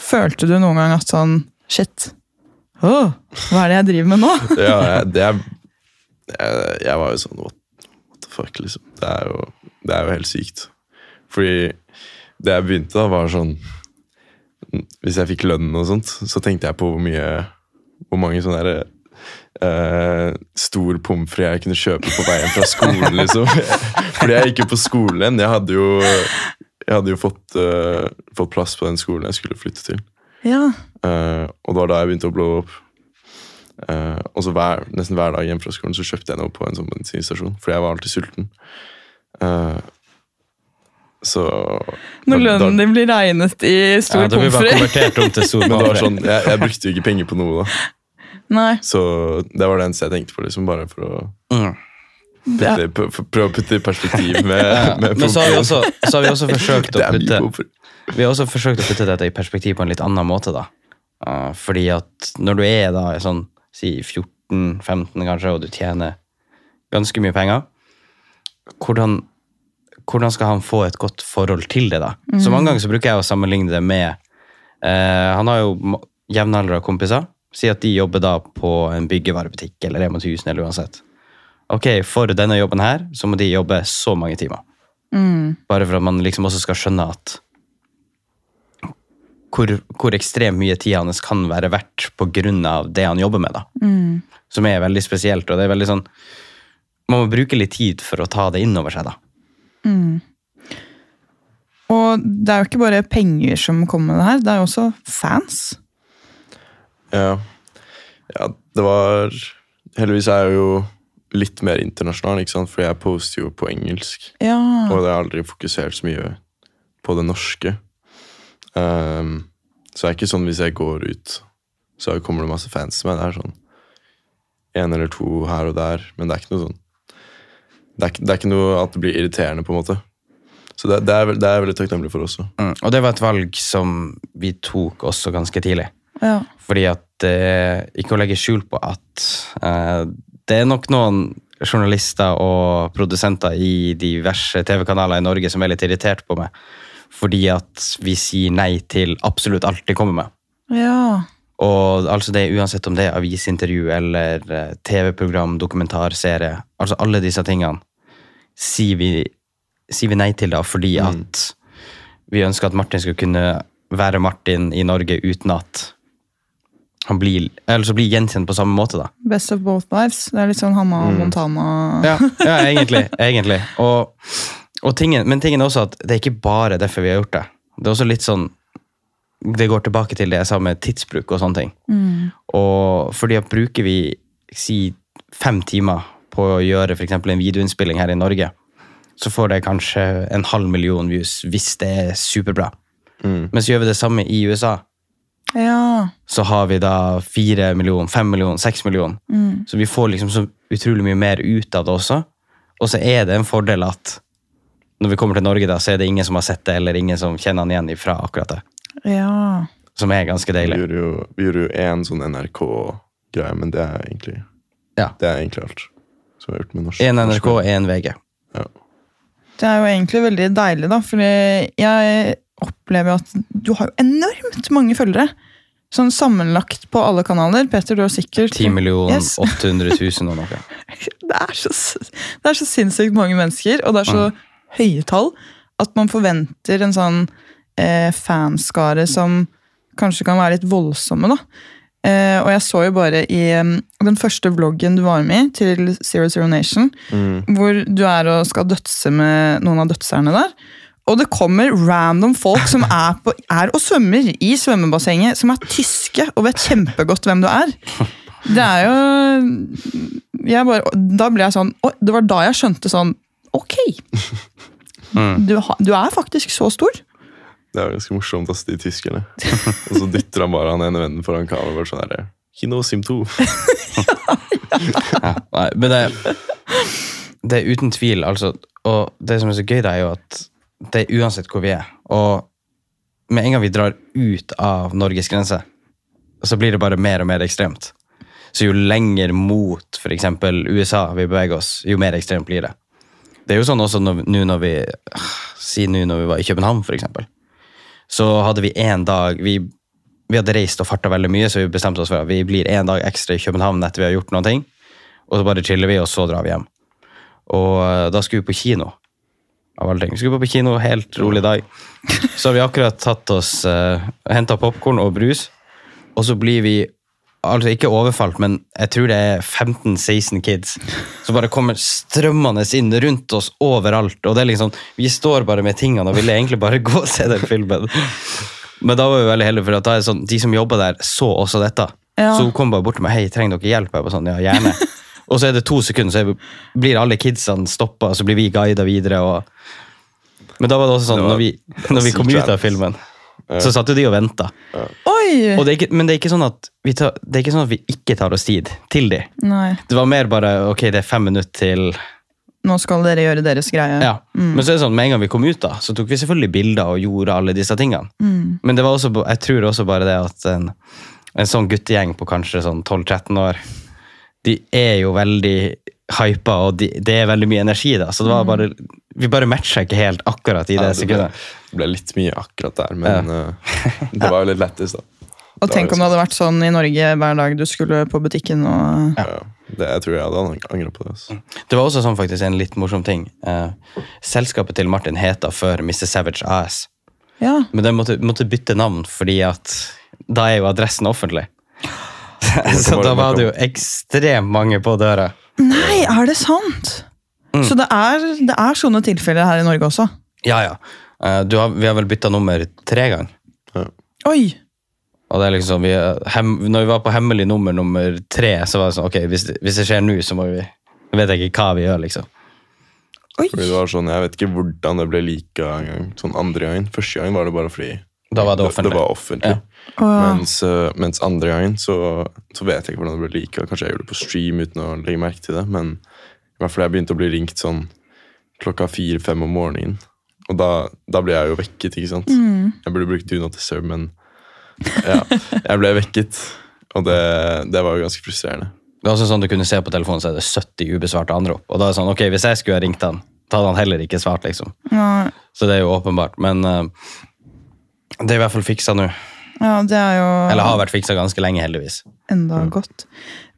følte du noen gang at sånn Shit. oh, hva er det jeg driver med nå? *laughs* Ja, jeg, det er jeg, jeg var jo sånn what, what the fuck, liksom. Det er, jo, det er jo helt sykt. Fordi det jeg begynte da, var sånn Hvis jeg fikk lønn og sånt, så tenkte jeg på hvor mye Hvor mange sånne derre Uh, stor pommes frites jeg kunne kjøpe på veien fra skolen, liksom. *laughs* Fordi jeg gikk jo på skolen. Jeg hadde jo, jeg hadde jo fått, uh, fått plass på den skolen jeg skulle flytte til. Ja. Uh, og det var da jeg begynte å blå opp. Uh, og så hver, nesten hver dag hjemme fra skolen så kjøpte jeg noe på en sånn bensinstasjon, fordi jeg var alltid sulten. Eh, så Når lønnen din blir regnet i stor Ja, pommes frites. Men det var sånn, jeg, jeg brukte jo ikke penger på noe, da. Nei. Så det var det eneste jeg tenkte på, liksom, bare for å Mm. Putte, prøve å putte i perspektiv med, *laughs* med Men så har vi også, så har vi også forsøkt å putte. Vi har også forsøkt å putte dette i perspektiv på en litt annen måte. da. Eh, fordi at når du er da sånn, si 14-15 kanskje, og du tjener ganske mye penger, hvordan, hvordan skal han få et godt forhold til det? da? Så mange ganger så bruker jeg å sammenligne det med eh, Han har jo jevnaldrende kompiser. Si at de jobber da på en byggevarebutikk eller Rema 1000 eller uansett. Ok, For denne jobben her så må de jobbe så mange timer. Mm. Bare for at man liksom også skal skjønne at hvor, hvor ekstremt mye tida hans kan være verdt av det han jobber med. da. Mm. Som er veldig spesielt. og det er veldig sånn, Man må bruke litt tid for å ta det inn over seg. da. Mm. Og det er jo ikke bare penger som kommer med det her, det er jo også fans. Ja. ja, det var Heldigvis er jeg jo litt mer internasjonal, ikke sant? for jeg poster jo på engelsk. Ja. Og jeg har aldri fokusert så mye på det norske. Um, så det er ikke sånn hvis jeg går ut, så kommer det masse fans til meg. Det er sånn en eller to her og der, men det er ikke noe sånn Det er, det er ikke noe at det blir irriterende, på en måte. Så det, det, er, det er jeg veldig takknemlig for også. Mm. Og det var et valg som vi tok også ganske tidlig. ja. Fordi at eh, Ikke å legge skjul på at eh, det er nok noen journalister og produsenter i diverse TV-kanaler i Norge som er litt irritert på meg. Fordi at vi sier nei til absolutt alt de kommer med. Ja. Og altså det Uansett om det er avisintervju eller eh, TV-program, dokumentarserie. altså Alle disse tingene sier vi, sier vi nei til da fordi Mm. at vi ønsker at Martin skal kunne være Martin i Norge uten at han blir, eller så blir gjenkjent på samme måte. da. Best of both lives. Det er litt sånn Hanna Mm. Montana. Ja, ja *laughs* egentlig. egentlig. Og, og tingen, men tingen er også at det er ikke bare derfor vi har gjort det. Det er også litt sånn Det går tilbake til det jeg sa med tidsbruk og sånne ting. Mm. Og fordi at bruker vi si fem timer på å gjøre eksempel en videoinnspilling her i Norge, så får det kanskje en halv million views hvis det er superbra. Mm. Men så gjør vi det samme i USA. Ja. Så har vi da fire millioner, fem millioner, seks millioner. Mm. Så vi får liksom så utrolig mye mer ut av det også. Og så er det en fordel at når vi kommer til Norge, da, så er det ingen som har sett det, eller ingen som kjenner han igjen fra akkurat det. Ja. Som er ganske Vi deilig. gjorde jo, vi gjorde jo én sånn NRK-greie, men det er egentlig Ja. Det er egentlig alt som vi har gjort med norsk. En NRK, én en VG. Det er jo egentlig veldig deilig, da, fordi jeg opplever at du har jo enormt mange følgere. Sånn sammenlagt på alle kanaler. Peter, du har sikkert 10 millioner, Yes. *laughs* 800 000 og noe. det, er så, det er så sinnssykt mange mennesker, og det er så høye tall, at man forventer en sånn eh, fanskare som kanskje kan være litt voldsomme, da. Eh, og jeg så jo bare i um, den første vloggen du var med i, til Zero Zero Nation, hvor du er og skal dødse med noen av dødserne der. Og det kommer random folk som er, på, er og svømmer i svømmebassenget, som er tyske og vet kjempegodt hvem du er. Det er jo jeg bare, Da ble jeg sånn og Det var da jeg skjønte sånn Ok! Du, du er faktisk så stor. Det er ganske morsomt, ass, de tyskerne. Og så dytter han bare han ene vennen foran kameraet. bare sånn der, He knows him too. *laughs* Ja, nei, men det, det er uten tvil, altså. Og det som er så gøy, det er jo at det er uansett hvor vi er. Og med en gang vi drar ut av Norges grense, så blir det bare mer og mer ekstremt. Så jo lenger mot f.eks. USA vi beveger oss, jo mer ekstremt blir det. Det er jo sånn også når, nå når vi Si nå når vi var i København, f.eks. Så hadde vi én dag vi, vi hadde reist og farta veldig mye, så vi bestemte oss for at vi blir en dag ekstra i København etter vi har gjort noen ting. Og så bare chiller vi, og så drar vi hjem. Og eh, da skulle vi på kino. Av alle ting. Vi skulle på kino, helt rolig dag. Så har vi akkurat tatt oss uh, Henta popkorn og brus, og så blir vi altså ikke overfalt, men jeg tror det er 15-16 kids som bare kommer strømmende inn rundt oss overalt. Og det er liksom, Vi står bare med tingene og ville egentlig bare *laughs* gå og se den filmen. Men da var vi veldig heldige, for da er sånn, de som jobber der, så også dette. Ja. Så hun kom bare bort til meg hei, trenger dere hjelp. Jeg var sånn, ja, gjerne. *laughs* Og så er det to sekunder, så blir alle kidsene stoppa, og så blir vi guida videre. Og... Men da var det også sånn, Det var- når vi, *laughs* når vi kom ut av filmen, så satt jo de og venta. Oi! Og det er ikke, men det er, ikke sånn at vi tar, det er ikke sånn at vi ikke tar oss tid til de. Nei, Det var mer bare ok, det er fem minutter til nå skal dere gjøre deres greie. ja. Men så er det sånn, med en gang vi kom ut, da, så tok vi selvfølgelig bilder og gjorde alle disse tingene. Men det var også, jeg tror også bare det at en, en sånn guttegjeng på kanskje sånn 12-13 år, de er jo veldig hypa, og de, det er veldig mye energi. da, Så det var bare, vi bare matcha ikke helt akkurat i det Ja, det ble, sekundet. det ble litt mye akkurat der, men eh, det var jo litt lettest, da. Og Det tenk om det hadde vært sånn i Norge hver dag du skulle på butikken og Ja. Det, jeg tror jeg hadde ang- angret på det. Altså. Det var også sånn faktisk en litt morsom ting. Eh, selskapet til Martin heta før Mr. Savage AS. Ja. Men det måtte, måtte bytte navn, fordi at da er jo adressen offentlig. *laughs* Så da var det jo ekstremt mange på døra. Nei, er det sant? Mm. Så det er, det er sånne tilfeller her i Norge også? Ja, ja. Eh, Du har, vi har vel bytta nummer tre ganger. Oi! Og det er liksom, vi, hem, når vi var på hemmelig nummer nummer tre, så var det sånn ok, hvis, det- hvis det skjer nå, så må vi Jeg vet ikke hva vi gjør, liksom. Oi! Fordi det var sånn, Jeg vet ikke hvordan det ble like en gang. Sånn andre gangen. Første gang var det bare fordi Da var det det, offentlig. det var offentlig. Ja. Mens, eh, mens andre gangen så, så vet jeg ikke hvordan det ble like. Kanskje jeg gjorde det på stream uten å legge merke til det. Men i hvert fall jeg begynte å bli ringt sånn klokka fire-fem om morgenen. Og da, da ble jeg jo vekket, ikke sant. Mm. Jeg burde brukt Do Not Disturb, men ja, jeg ble vekket. Og det, det var jo ganske frustrerende. Det er også sånn du kunne se på telefonen, så er det 70 ubesvarte anrop. Og da er det sånn, ok, hvis jeg skulle ha ringt han, da hadde han heller ikke svart, liksom. Nei. Så det er jo åpenbart. Men uh, det er i hvert fall fiksa nå. Ja, det er jo Eller har vært fiksa ganske lenge, heldigvis. enda godt.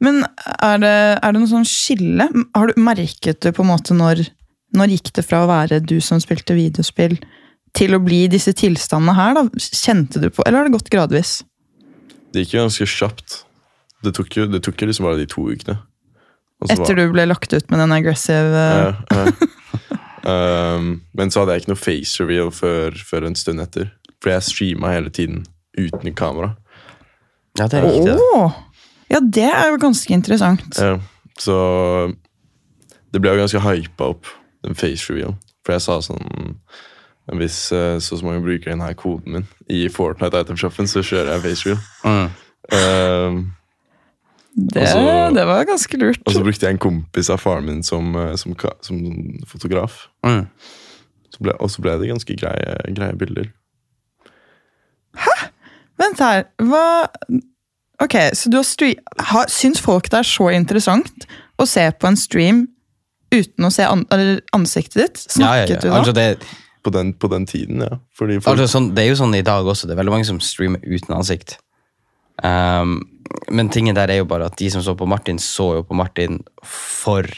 Men er det, er det noe sånn skille? Har du merket det på en måte når Når gikk det fra å være du som spilte videospill, til å bli disse tilstandene her? da? Kjente du på Eller har det gått gradvis? Det gikk jo ganske kjapt. Det tok jo, det tok jo liksom bare de to ukene. Og så var- Etter du ble lagt ut med den aggressive Ja, ja. *laughs* um, men så hadde jeg ikke noe face reveal før, før en stund etter. For jeg streama hele tiden uten kamera. Ja, det er riktig. det. Åh! Ja, det er jo ganske interessant. Ja, så det ble jo ganske hypa opp, den face reveal. For jeg sa sånn Hvis eh, så og så mange bruker denne koden min i Fortnite itemshoppen, så kjører jeg face reveal. Mm. Uh, Det, så- det var ganske lurt. og så brukte jeg en kompis av faren min som, eh, som, som fotograf. Mm. Så ble, og så ble det ganske greie, greie bilder. Vent her, hva Ok, så du har stream... Har, syns folk det er så interessant å se på en stream uten å se an eller ansiktet ditt? Ja, ja, ja. du da? Altså, det, På den, på den tiden, ja. Fordi folk, altså, sånn, det er jo sånn i dag også. Det er veldig mange som streamer uten ansikt. Um, men tingen der er jo bare at de som så på Martin, så jo på Martin for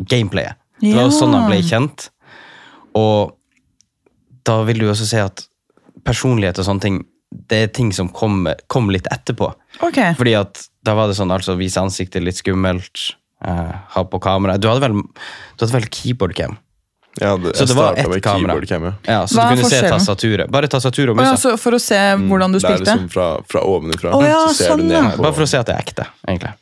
gameplayet. Det var jo Ja. sånn han ble kjent. Og da vil du også se at personlighet og sånne ting, det er ting som kom, kom litt etterpå. Okay. Fordi at da var det sånn, altså vise ansiktet litt skummelt, eh, ha på kamera. Du hadde vel, du hadde vel keyboard cam? Ja, det, Så det var ett med kamera. cam, ja. Ja, så Hva du kunne se tastaturet. Bare tastaturet og Å ja, så for å se hvordan du Mm, Det er liksom fra, fra ovenifra. Oh, ja, så ser sånn, du ned ja. på Bare for å se at det er ekte, egentlig.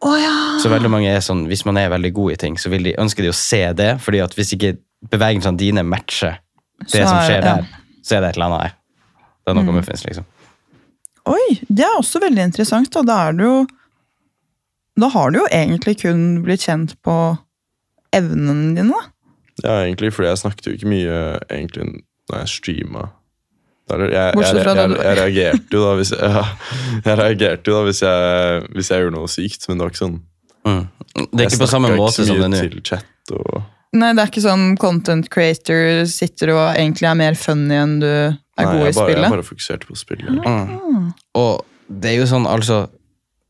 Oh, ja! Så veldig mange er sånn, Hvis man er veldig god i ting, så vil de, ønsker de å se det. fordi at hvis ikke bevegelsene dine matcher det Så som er- skjer der, så er det et eller annet her. Det er noe Mm. muffins, liksom. Oi, det er også veldig interessant. Da, da er du jo Da har du jo egentlig kun blitt kjent på evnene dine, da. Ja, egentlig, fordi jeg snakket jo ikke mye egentlig når jeg streama. Det- Jeg, jeg, jeg, jeg, du- jeg reagerte jo da hvis *laughs* jeg, reagerte jo da hvis jeg, hvis gjorde noe sykt, men det var ikke sånn Mm. Det er ikke på samme måte ikke som det mye er mye til chat og Nei, det er ikke sånn content creator sitter og egentlig er mer funny enn du er Nei, god i jeg bare, jeg spillet. bare fokuserte på spillet. Mm. Og det er jo sånn, altså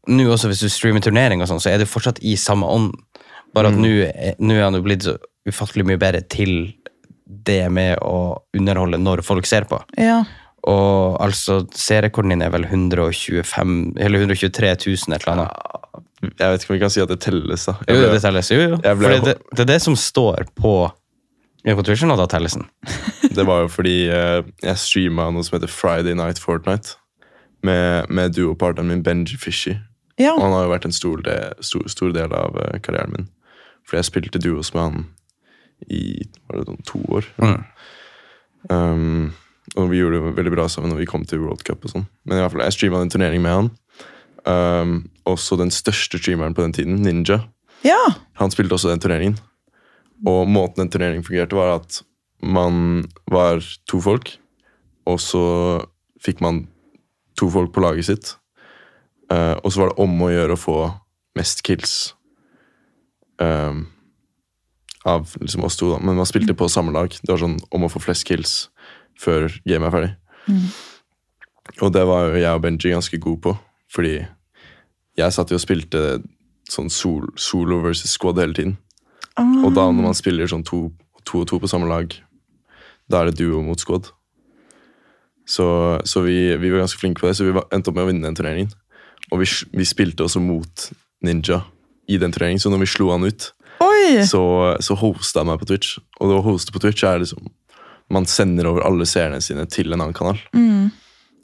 Nå også hvis du streamer turnering, og sånn, så er det fortsatt i samme ånd. Bare at Mm. nå er- nå er han jo blitt så ufattelig mye bedre til det med å underholde når folk ser på. Ja. Og altså, seerrekorden din er vel 125, eller 123 000, et eller annet. Jeg vet ikke om vi kan si at det telles, da. Ble, Jo, det telles. Jo, jo. ble- det, det er det som står på Twitchen, og da telles den. *laughs* Det var jo fordi uh, jeg streama noe som heter Friday Night Fortnite med, med duopartneren min Benji Fishy. ja. Og han har jo vært en stor, del, stor, stor del av uh, karrieren min. Fordi jeg spilte duos med han i var det noen to år. Mm. Um, og vi gjorde det veldig bra sammen når vi kom til World Cup. og sånn. Men i hvert fall, jeg streama en turnering med han. Um, også den største streameren på den tiden, Ninja. ja. Han spilte også den turneringen. Og måten den turneringen fungerte, var at man var to folk, og så fikk man to folk på laget sitt. Uh, og så var det om å gjøre å få mest kills eh, av liksom oss to. da. Men man spilte på samme lag. Det var sånn om å få flest kills før gamet er ferdig. Og det var jo jeg og Benji ganske gode på, fordi jeg satt jo og spilte sånn sol, solo versus squad hele tiden. Og da når man spiller sånn to, to og to på samme lag, da er det duo mot squad. Så, så vi, vi var ganske flinke på det, så vi var, endte opp med å vinne den turneringen. Og vi, vi spilte også mot Ninja i den turneringen, så når vi slo han ut, Oi! så, så hosta han meg på Twitch. Og det å hoste på Twitch er liksom Man sender over alle seerne sine til en annen kanal.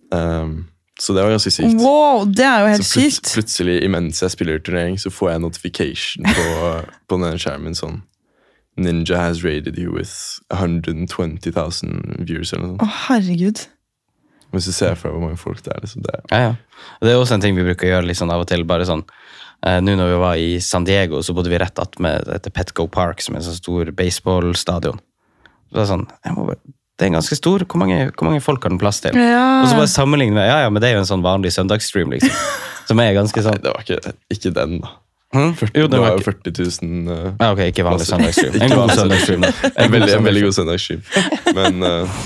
Um, så det var ganske sykt. Wow, det er jo helt Så plut- sykt. plutselig, imens jeg spiller turnering, så får jeg en notification på, *laughs* på denne skjermen sånn Ninja has raided you with 120 000 viewers eller noe sånt. Å, herregud. Hvis du ser for deg hvor mange folk det er. Liksom, det Ja, ja. Det er også en ting vi bruker å gjøre litt sånn av og til. bare sånn, eh, Nå når vi var i San Diego, så bodde vi rett attmed Petco Park, som er en sånn stor baseballstadion. Så det er sånn, jeg må bare, det er ganske stor. Hvor mange, hvor mange folk har den plass til? Ja. Og så bare sammenligne med, ja, ja, men det er jo en sånn vanlig søndagsstream, liksom. *laughs* Som er ganske sånn... Nei, det var ikke, ikke den, da. hm? Jo, det var jo 40 000 uh, ah, ok, ikke vanlig søndagsstream. *laughs* En god vanlig søndagsstream. da. en, veldig, en veldig god søndagsstream. Men uh,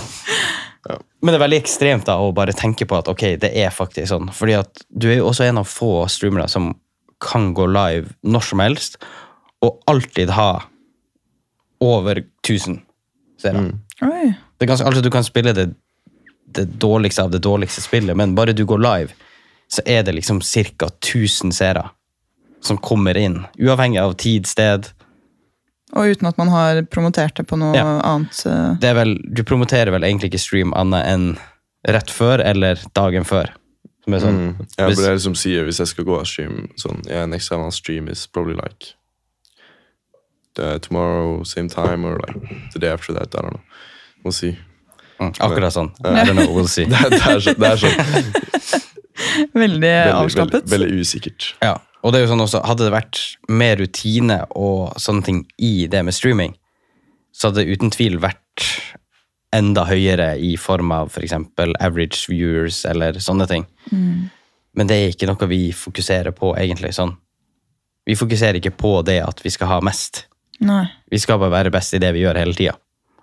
Men det er veldig ekstremt da å bare tenke på at ok, det er faktisk sånn. Fordi at du er jo også en av få streamere som kan gå live når som helst, og alltid ha over 1000 seere. Mm. Oi. Det er ganske, altså Du kan spille det, det dårligste av det dårligste spillet, men bare du går live, så er det liksom ca. 1000 seere som kommer inn. Uavhengig av tid, sted. Og uten at man har promotert det på noe Ja. annet. Det er vel, du promoterer vel egentlig ikke stream annet enn rett før eller dagen før. Som er sånn, mm, jeg hvis- burde liksom sier, hvis jeg skal gå og stream sånn yeah, Next time I'll stream is probably like tomorrow, same time, or like the day after that. I don't know. We'll see. Mm, akkurat sånn. I don't know, we'll see. *laughs* Det, er- det, er, så, det er sånn *laughs* Veldig veldig, veldig, avslappet. veldig usikkert. Ja, og det er jo sånn også, Hadde det vært mer rutine og sånne ting i det med streaming, så hadde det uten tvil vært enda høyere i form av f.eks. average viewers eller sånne ting. Men det er ikke noe vi fokuserer på, egentlig. sånn. Vi fokuserer ikke på det at vi skal ha mest. Nei. Vi skal bare være best i det vi gjør hele tida.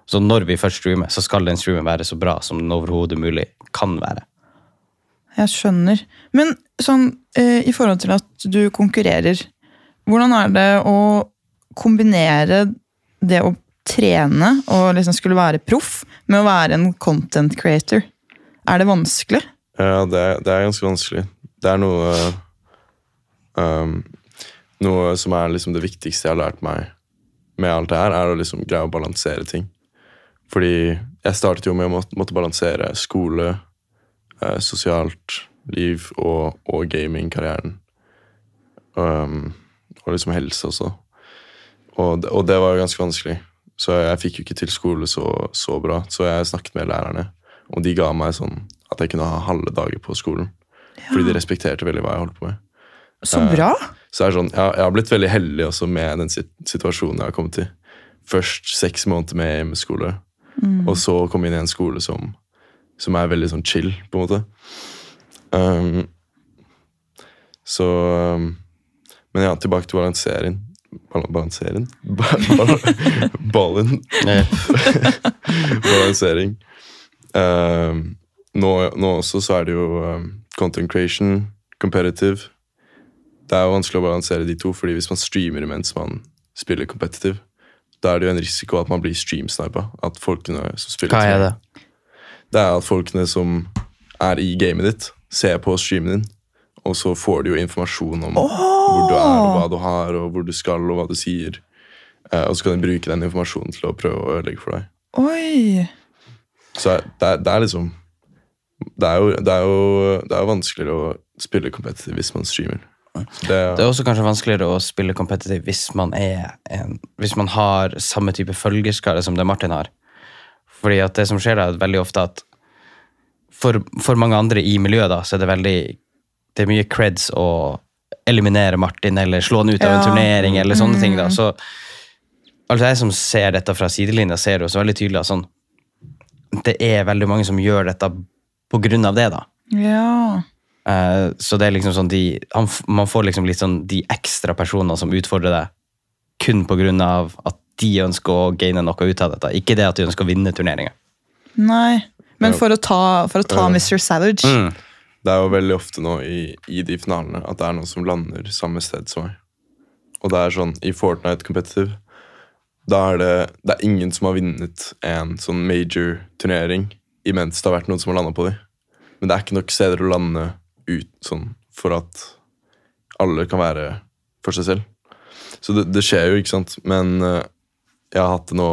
Så når vi først streamer, så skal den streamen være så bra som den overhodet mulig kan være. Jeg skjønner. Men sånn, eh, i forhold til at du konkurrerer, hvordan er det å kombinere det å trene og liksom skulle være proff med å være en content creator? Er det vanskelig? Ja, det er, det er ganske vanskelig. Det er noe um, Noe som er liksom det viktigste jeg har lært meg med alt det her, er å liksom greie å balansere ting. Fordi jeg startet jo med å måtte, balansere skole, eh, sosialt liv og, og gamingkarrieren. Um, og liksom helse også. Og, det- og det var jo ganske vanskelig. Så jeg fikk jo ikke til skole så, så bra. Så jeg snakket med lærerne, og de ga meg sånn at jeg kunne ha halve dager på skolen. Fordi de respekterte veldig hva jeg holdt på med. Så Eh, bra! Så det er sånn, jeg, jeg har blitt veldig heldig også med den situasjonen jeg har kommet til. Først seks måneder med hjemmeskole, og så komme inn i en skole som, som er veldig sånn chill, på en måte. Um, så um, Men ja, tilbake til balansering. Bal balansering? Ba *laughs* bal ballen. *laughs* Balansering. Um, nå, nå også så er det jo um, content creation, competitive. Det er jo vanskelig å balansere de to, fordi hvis man streamer mens man spiller competitive, da er det jo en risiko at man blir streamsnipa. At folkene som spiller Hva er det? Det er at folkene som er i gamet ditt, ser på streamen din, og så får de jo informasjon om hvor du er, og hva du har, og hvor du skal, og hva du sier. Uh, og så kan de bruke den informasjonen til å prøve å ødelegge for deg. Oi! Så det er, det er liksom det er, jo, det, er jo, det er jo vanskeligere å spille competitive hvis man streamer. Det, Det er også kanskje vanskeligere å spille competitive hvis man, er en, hvis man har samme type følgerskare som det Martin har. Fordi at det som skjer er veldig ofte at for, for mange andre i miljøet da, så er det veldig Det er mye creds å eliminere Martin eller slå han ut av en turnering eller sånne ting. da, så Altså Jeg som ser dette fra sidelinja, ser jo så veldig tydelig at sånn, det er veldig mange som gjør dette på grunn av det. da. Ja. Eh, så det er liksom sånn de, han, Man får liksom litt sånn de ekstra personene som utfordrer deg kun av at de ønsker å gaine noe ut av dette. Ikke det at de ønsker å vinne turneringer. Nei. Men for å ta, for å ta uh, Mr. Savage Mm. det er jo veldig ofte nå i, i de finalene at det er noen som lander samme sted som meg. Og det er sånn, i Fortnite Competitive, da er det, det er ingen som har vunnet en sånn major turnering imens det har vært noen som har landa på dem. Men det er ikke nok steder å lande ut sånn for at alle kan være for seg selv. Så det, det skjer jo, ikke sant. Men uh, jeg har hatt det nå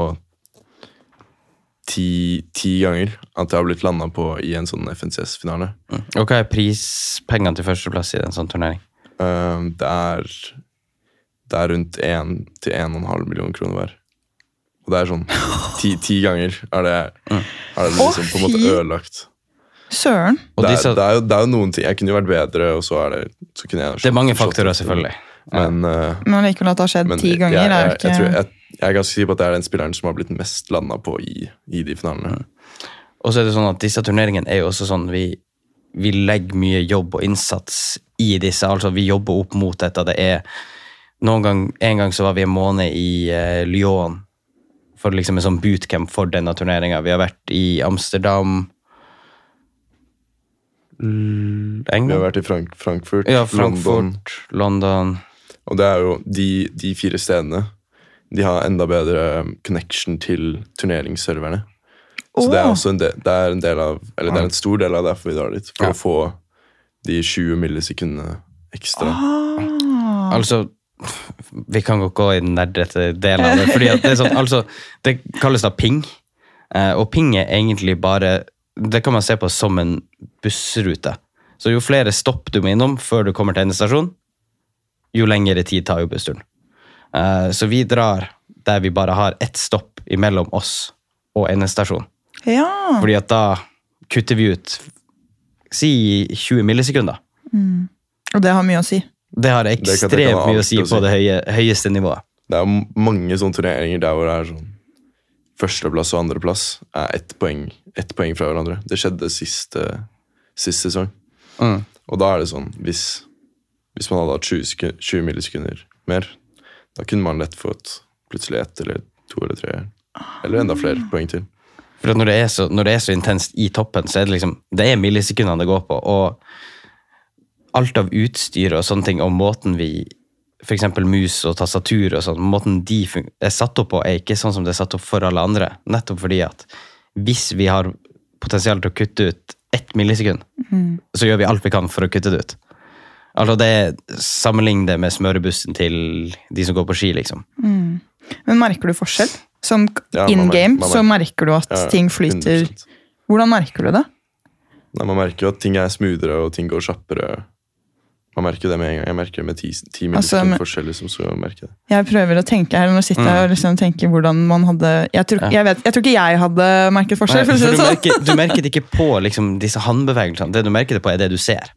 ti, ti ganger at jeg har blitt landa på i en sånn FNCS-finale. Og hva er prispengene til førsteplass i en sånn turnering? Uh, det er Det er rundt 1 til 1,5 millioner kroner hver. Og det er sånn ti, ti ganger er det, er det liksom på en måte ødelagt. Søren. Og Det er, det, er jo, det er jo noen ting Jeg kunne jo vært bedre, og så er det så kunne jeg det er mange faktorer, selvfølgelig. Men, uh, Men likevel at det har skjedd ti ganger, jeg, er jo jeg, ikke jeg, tror, jeg, jeg er ganske sikker på at det er den spilleren som har blitt mest landa på i, i de finalene. Og så er det sånn at disse turneringene er jo også sånn vi, vi legger mye jobb og innsats i disse. altså Vi jobber opp mot dette. det er noen gang, En gang så var vi en måned i uh, Lyon for liksom en sånn bootcamp for denne turneringa. Vi har vært i Amsterdam L- Vi har vært i Frank Frankfurt, Ja, Frankfurt, London. og det er jo de, de fire stedene. De har enda bedre um, connection til turneringsserverne. Så det er også en del, det er en del av Eller det er en stor del av derfor vi drar dit. For Ja. å få de 20 millisekundene ekstra. ah. Altså, vi kan godt gå i den nerdete delen av det. fordi det, sånn, altså, det kalles da ping. Eh, og ping er egentlig bare Det kan man se på som en bussrute. Så jo flere stopp du må innom før du kommer til endestasjon, jo lengre tid tar jo bussturen. Eh, så vi drar der vi bare har ett stopp imellom oss og endestasjon. Ja. Fordi at da kutter vi ut si 20 millisekunder. Og det har mye å si. Det har det ekstremt mye å si på det høye, høyeste nivået. Det er mange sånne turneringer der hvor det er sånn Førsteplass og andreplass er ett poeng, ett poeng fra hverandre. Det skjedde siste, sist sesong. Mm. Og da er det sånn Hvis, hvis man hadde hatt 20, 20 millisekunder mer, da kunne man lett fått plutselig ett eller to eller tre. Eller enda flere poeng til. For når det, så, når det er så intenst i toppen, så er det liksom Det er millisekundene det går på. Og alt av utstyr og sånne ting, og måten vi f.eks. mus og tastatur og sånn, måten de er satt opp på, er ikke sånn som det er satt opp for alle andre. Nettopp fordi at hvis vi har potensial til å kutte ut ett millisekund, så gjør vi alt vi kan for å kutte det ut. Altså det Sammenlign det med smørebussen til de som går på ski, liksom. Men merker du forskjell? Sånn Ja, man in game, man så merker du at Ja, ting flyter 100%. Hvordan merker du det? Nei, man merker jo at ting er smoothere og ting går kjappere. Man merker det med en gang. Jeg merker det med ti, ti Altså, men- forskjell. Liksom, så merker jeg det. Jeg prøver å tenke her, nå sitter jeg og liksom tenker hvordan man hadde Jeg tror, Ja. jeg vet, jeg tror ikke jeg hadde merket forskjell. Nei, for du, sånn. merker, du merker det ikke på liksom, disse håndbevegelsene. Det du merker det på, er det du ser.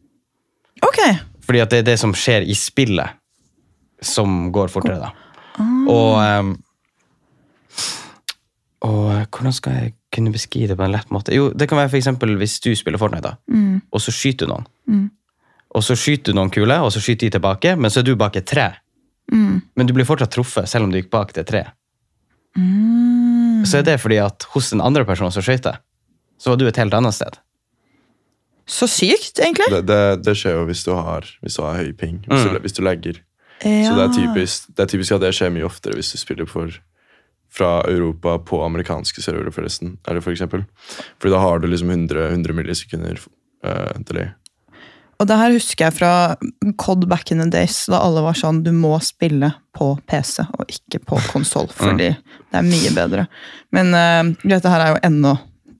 Ok, Fordi at det er det som skjer i spillet, som går fortere, da. Ah. Og um, Og eh, hvordan skal jeg kunne beskrive det på en lett måte? Jo, det kan være for eksempel hvis du spiller Fortnite, da, Mm. og så skyter du noen. Og så skyter du noen kuler, og så skyter de tilbake, men så er du bak et tre. Mm. Men du blir fortsatt truffet, selv om du gikk bak det treet. Mm. Så er det fordi at hos den andre personen som skøyter, så var du et helt annet sted. Så sykt, egentlig. Det, det, det skjer jo hvis du har, hvis du har høy ping, hvis, Mm. du, hvis du legger. Ja. Så det er, typisk, det er typisk at det skjer mye oftere hvis du spiller for, fra Europa på amerikanske servere, forresten. Eller for eksempel. Fordi da har du liksom 100, 100 millisekunder uh, delay. Og det her husker jeg fra COD back in the days, da alle var sånn du må spille på PC og ikke på konsoll, fordi det er mye bedre. Men uh, dette her er jo enda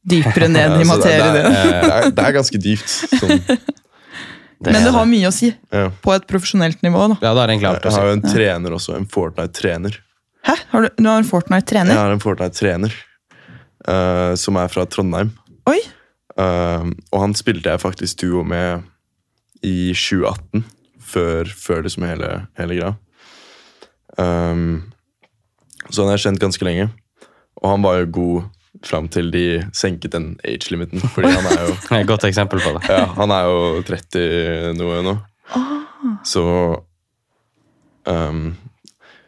dypere ned *laughs* i så det, det, materien. er, det, er, det er ganske dypt. Sånn, *laughs* Det Men er det har mye å si ja. på et profesjonelt nivå. da. Ja, det har egentlig alt Jeg å si. har jo en trener også, en Fortnite-trener. Hæ? Har du, du har en Fortnite-trener? Jeg har en Fortnite-trener uh, som er fra Trondheim. Oi! Uh, og han spilte jeg faktisk duo med i 2018, før, før liksom hele, hele greia. Um, så han er kjent ganske lenge. Og han var jo god fram til de senket den age-limiten. Fordi han er jo *laughs* Det er et godt eksempel på det. ja, han er jo 30 noe nå. Så um,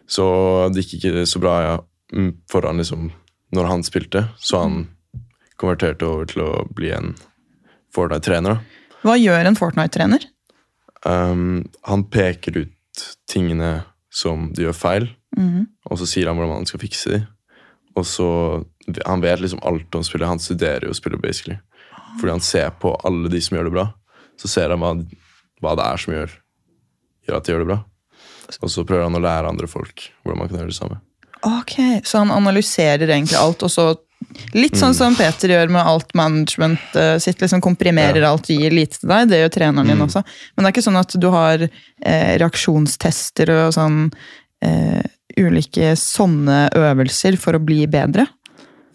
Så det gikk ikke så bra ja, Foran for han liksom når han spilte. Så han konverterte over til å bli en Fortnite-trener. da. Hva gjør en Fortnite-trener? Um, han peker ut tingene som de gjør feil, Mhm. og så sier han hvordan han skal fikse de. Og så, Han vet liksom alt om spillet. Han studerer jo spillet, basically. Fordi han ser på alle de som gjør det bra. Så ser han hva, hva det er som gjør, gjør at de gjør det bra. Og så prøver han å lære andre folk hvordan man kan gjøre det samme. Ok, Så han analyserer egentlig alt, og så Litt sånn som Peter gjør med alt management eh, sitt. liksom Komprimerer Ja. alt, gir lite til deg. Det gjør treneren din også. Men det er ikke sånn at du har eh, reaksjonstester og sånn eh, ulike sånne øvelser for å bli bedre.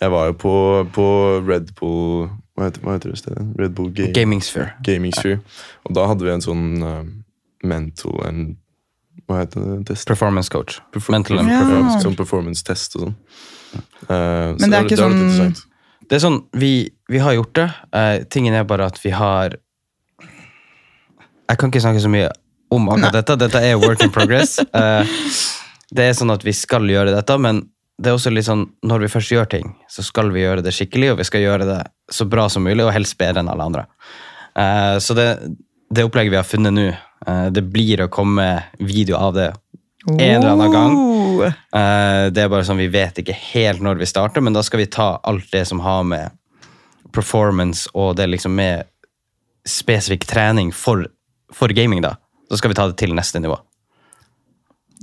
Jeg var jo på, på Red Bull Hva heter, hva heter det stedet? Red Bull Game. Gaming Sphere. Gaming Sphere. Og da hadde vi en sånn uh, mental and Hva heter det? Test? Performance coach. Perfor- Mental and Ja. performance. Sånn performance-test og sånn. Uh, Men det er ikke det, sånn- Det er sånn, vi, vi har gjort det. Uh, tingen er bare at vi har Jeg kan ikke snakke så mye om akkurat dette. Dette er work in progress. Uh, *laughs* det er sånn at vi skal gjøre dette, men det er også litt sånn, når vi først gjør ting, så skal vi gjøre det skikkelig, og vi skal gjøre det så bra som mulig, og helst bedre enn alle andre. Uh, så det, det opplegget vi har funnet nå, det blir å komme video av det en eller annen gang. Oh. Eh, det er bare sånn, Vi vet ikke helt når vi starter, men da skal vi ta alt det som har med performance og det liksom med spesifikk trening for, for gaming, da. Da skal vi ta det til neste nivå.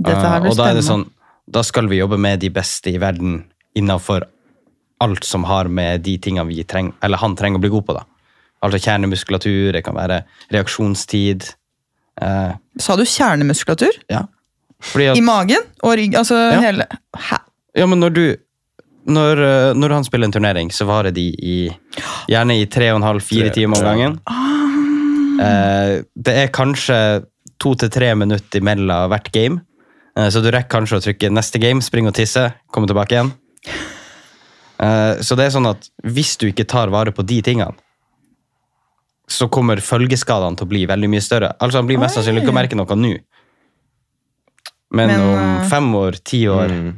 Dette her Eh, blir og da er det sånn, da skal vi jobbe med de beste i verden innafor alt som har med de tingene vi trenger, eller han trenger å bli god på. da. Altså kjernemuskulatur, det kan være reaksjonstid. eh, Sa du kjernemuskulatur? ja. Fordi at, I magen og rygg? Altså Ja. hele Hæ? Ja, men når du når, eh, når han spiller en turnering, så varer de i gjerne i tre og en halv, fire timer om gangen. Ah. Eh, det er kanskje to til tre minutter imellom hvert game. Eh, så du rekker kanskje å trykke neste game, springe og tisse, komme tilbake igjen. Eh, så det er sånn at hvis du ikke tar vare på de tingene, så kommer følgeskadene til å bli veldig mye større. Altså Han blir mest sannsynlig ikke å merke noe nå. Men, Men, om eh, fem år, ti år, Mm.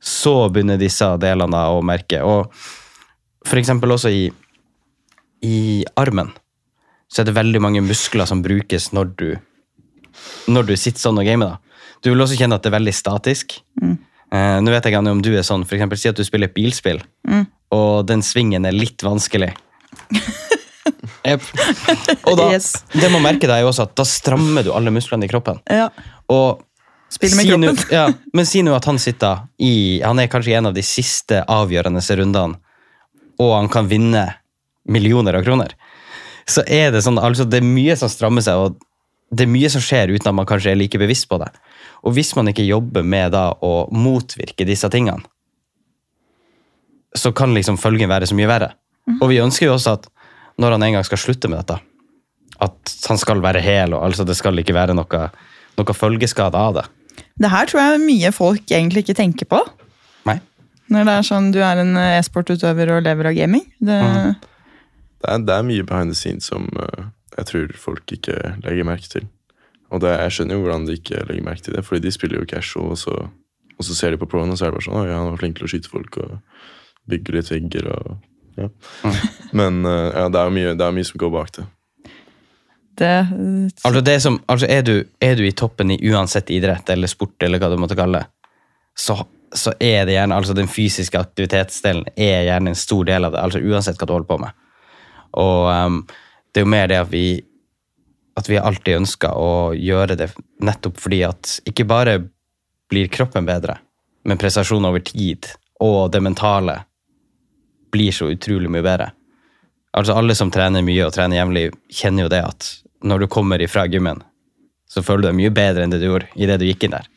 så begynner disse delene å merke. Og for eksempel også i, i armen, så er det veldig mange muskler som brukes når du, når du sitter sånn og gamer. da. Du vil også kjenne at det er veldig statisk. Eh, nå vet jeg ikke om du er sånn, for eksempel si at du spiller et bilspill, og den svingen er litt vanskelig. *laughs* yep. Og da, Yes. det må merke deg også at da strammer du alle musklene i kroppen. Ja. Og Spiller med si kroppen. Nu, ja, men si nå at han sitter i Han er kanskje i en av de siste avgjørende rundene, og han kan vinne millioner av kroner. Så er det sånn, altså det er mye som strammer seg, og det er mye som skjer uten at man kanskje er like bevisst på det. Og hvis man ikke jobber med da å motvirke disse tingene, så kan liksom følgen være så mye verre. Og vi ønsker jo også at når han en gang skal slutte med dette, at han skal være hel, og altså det skal ikke være noe, noe følgeskade av det. Det her tror jeg mye folk egentlig ikke tenker på. Nei. Når det er sånn du er en eh, e-sportutøver og lever av gaming. Det, Det er, det er mye behind the scenes som uh, jeg tror folk ikke legger merke til. Og det, jeg skjønner jo hvordan de ikke legger merke til det, fordi de spiller jo casual, og så, og så ser de på proen, og så er det bare sånn Oi, han var flink til å skyte folk og bygge litt vegger og ja. Men uh, ja, det er jo mye, det er mye som går bak det. Det, Altså, det som, altså er, du, er du i toppen i uansett idrett eller sport, eller hva du måtte kalle det, så, så er det gjerne, altså den fysiske aktivitetsdelen er gjerne en stor del av det, altså uansett hva du holder på med. Og um, det er jo mer det at vi, at vi alltid ønsker å gjøre det nettopp fordi at ikke bare blir kroppen bedre, men prestasjon over tid og det mentale blir så utrolig mye bedre. Altså Alle som trener mye og trener jevnlig, kjenner jo det at når du kommer ifra gymmen, så føler du deg mye bedre enn det du gjorde idet du gikk inn der.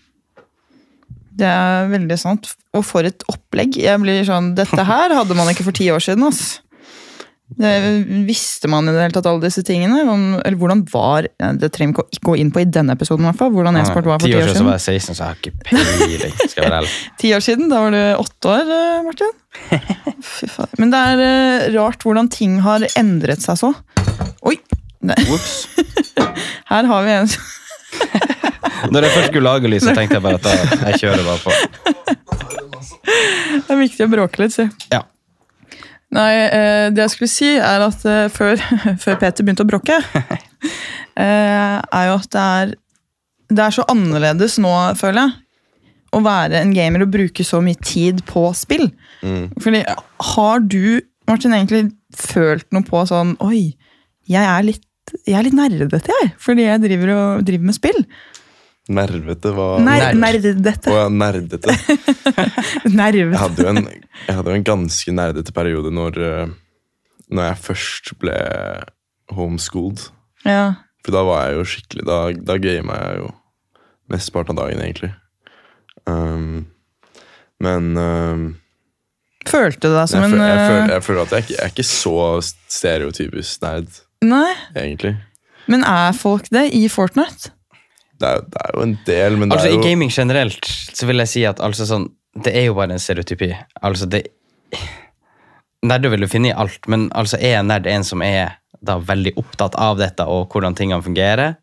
det er veldig sant. Og for et opplegg. Jeg blir sånn, Dette her hadde man ikke for ti år siden. ass. Det, visste man i det hele tatt alle disse tingene? Om, eller hvordan var Det trenger vi ikke gå inn på i denne episoden, i hvert fall. Hvordan e-sport var for Ti ti år år siden så siden. var jeg 16, så jeg har ikke peiling. skal jeg være ærlig. *laughs* Ti år siden, Da var du åtte år, eh, Martin. *laughs* Fy faen. Men det er eh, rart hvordan ting har endret seg så. Oi! Whoops. *laughs* her har vi en *laughs* Når jeg først skulle lage lys, så tenkte jeg bare at da, jeg kjører bare på. Det er viktig å bråke litt, si. Ja. Nei, eh, det jeg skulle si, er at eh, før, *laughs* før Peter begynte å bråke, eh, er jo at det er, det er så annerledes nå, føler jeg, å være en gamer og bruke så mye tid på spill. Mm. Fordi har du, Martin, egentlig følt noe på sånn Oi, jeg er litt, jeg er litt nerdete, jeg, fordi jeg driver, og, driver med spill. Nervete var Ner nerdete. Å ja, nerdete. *laughs* Jeg hadde jo en, jeg hadde jo en ganske nerdete periode når, eh, når jeg først ble homeschooled. Ja. For da var jeg jo skikkelig Da, da gama jeg jo mesteparten av dagen, egentlig. Um, men um, Følte du deg som jeg, en føl, jeg, føl, eh, jeg føler at jeg, jeg er ikke så stereotypisk nerd, Nei, egentlig. men er folk det i Fortnite? Det er, det er jo en del, men det Altså er I jo gaming generelt så vil jeg si at altså, sånn, det er jo bare en stereotypi. Altså det Nerder vil du finne i alt, men altså er en nerd en som er da veldig opptatt av dette og hvordan tingene fungerer?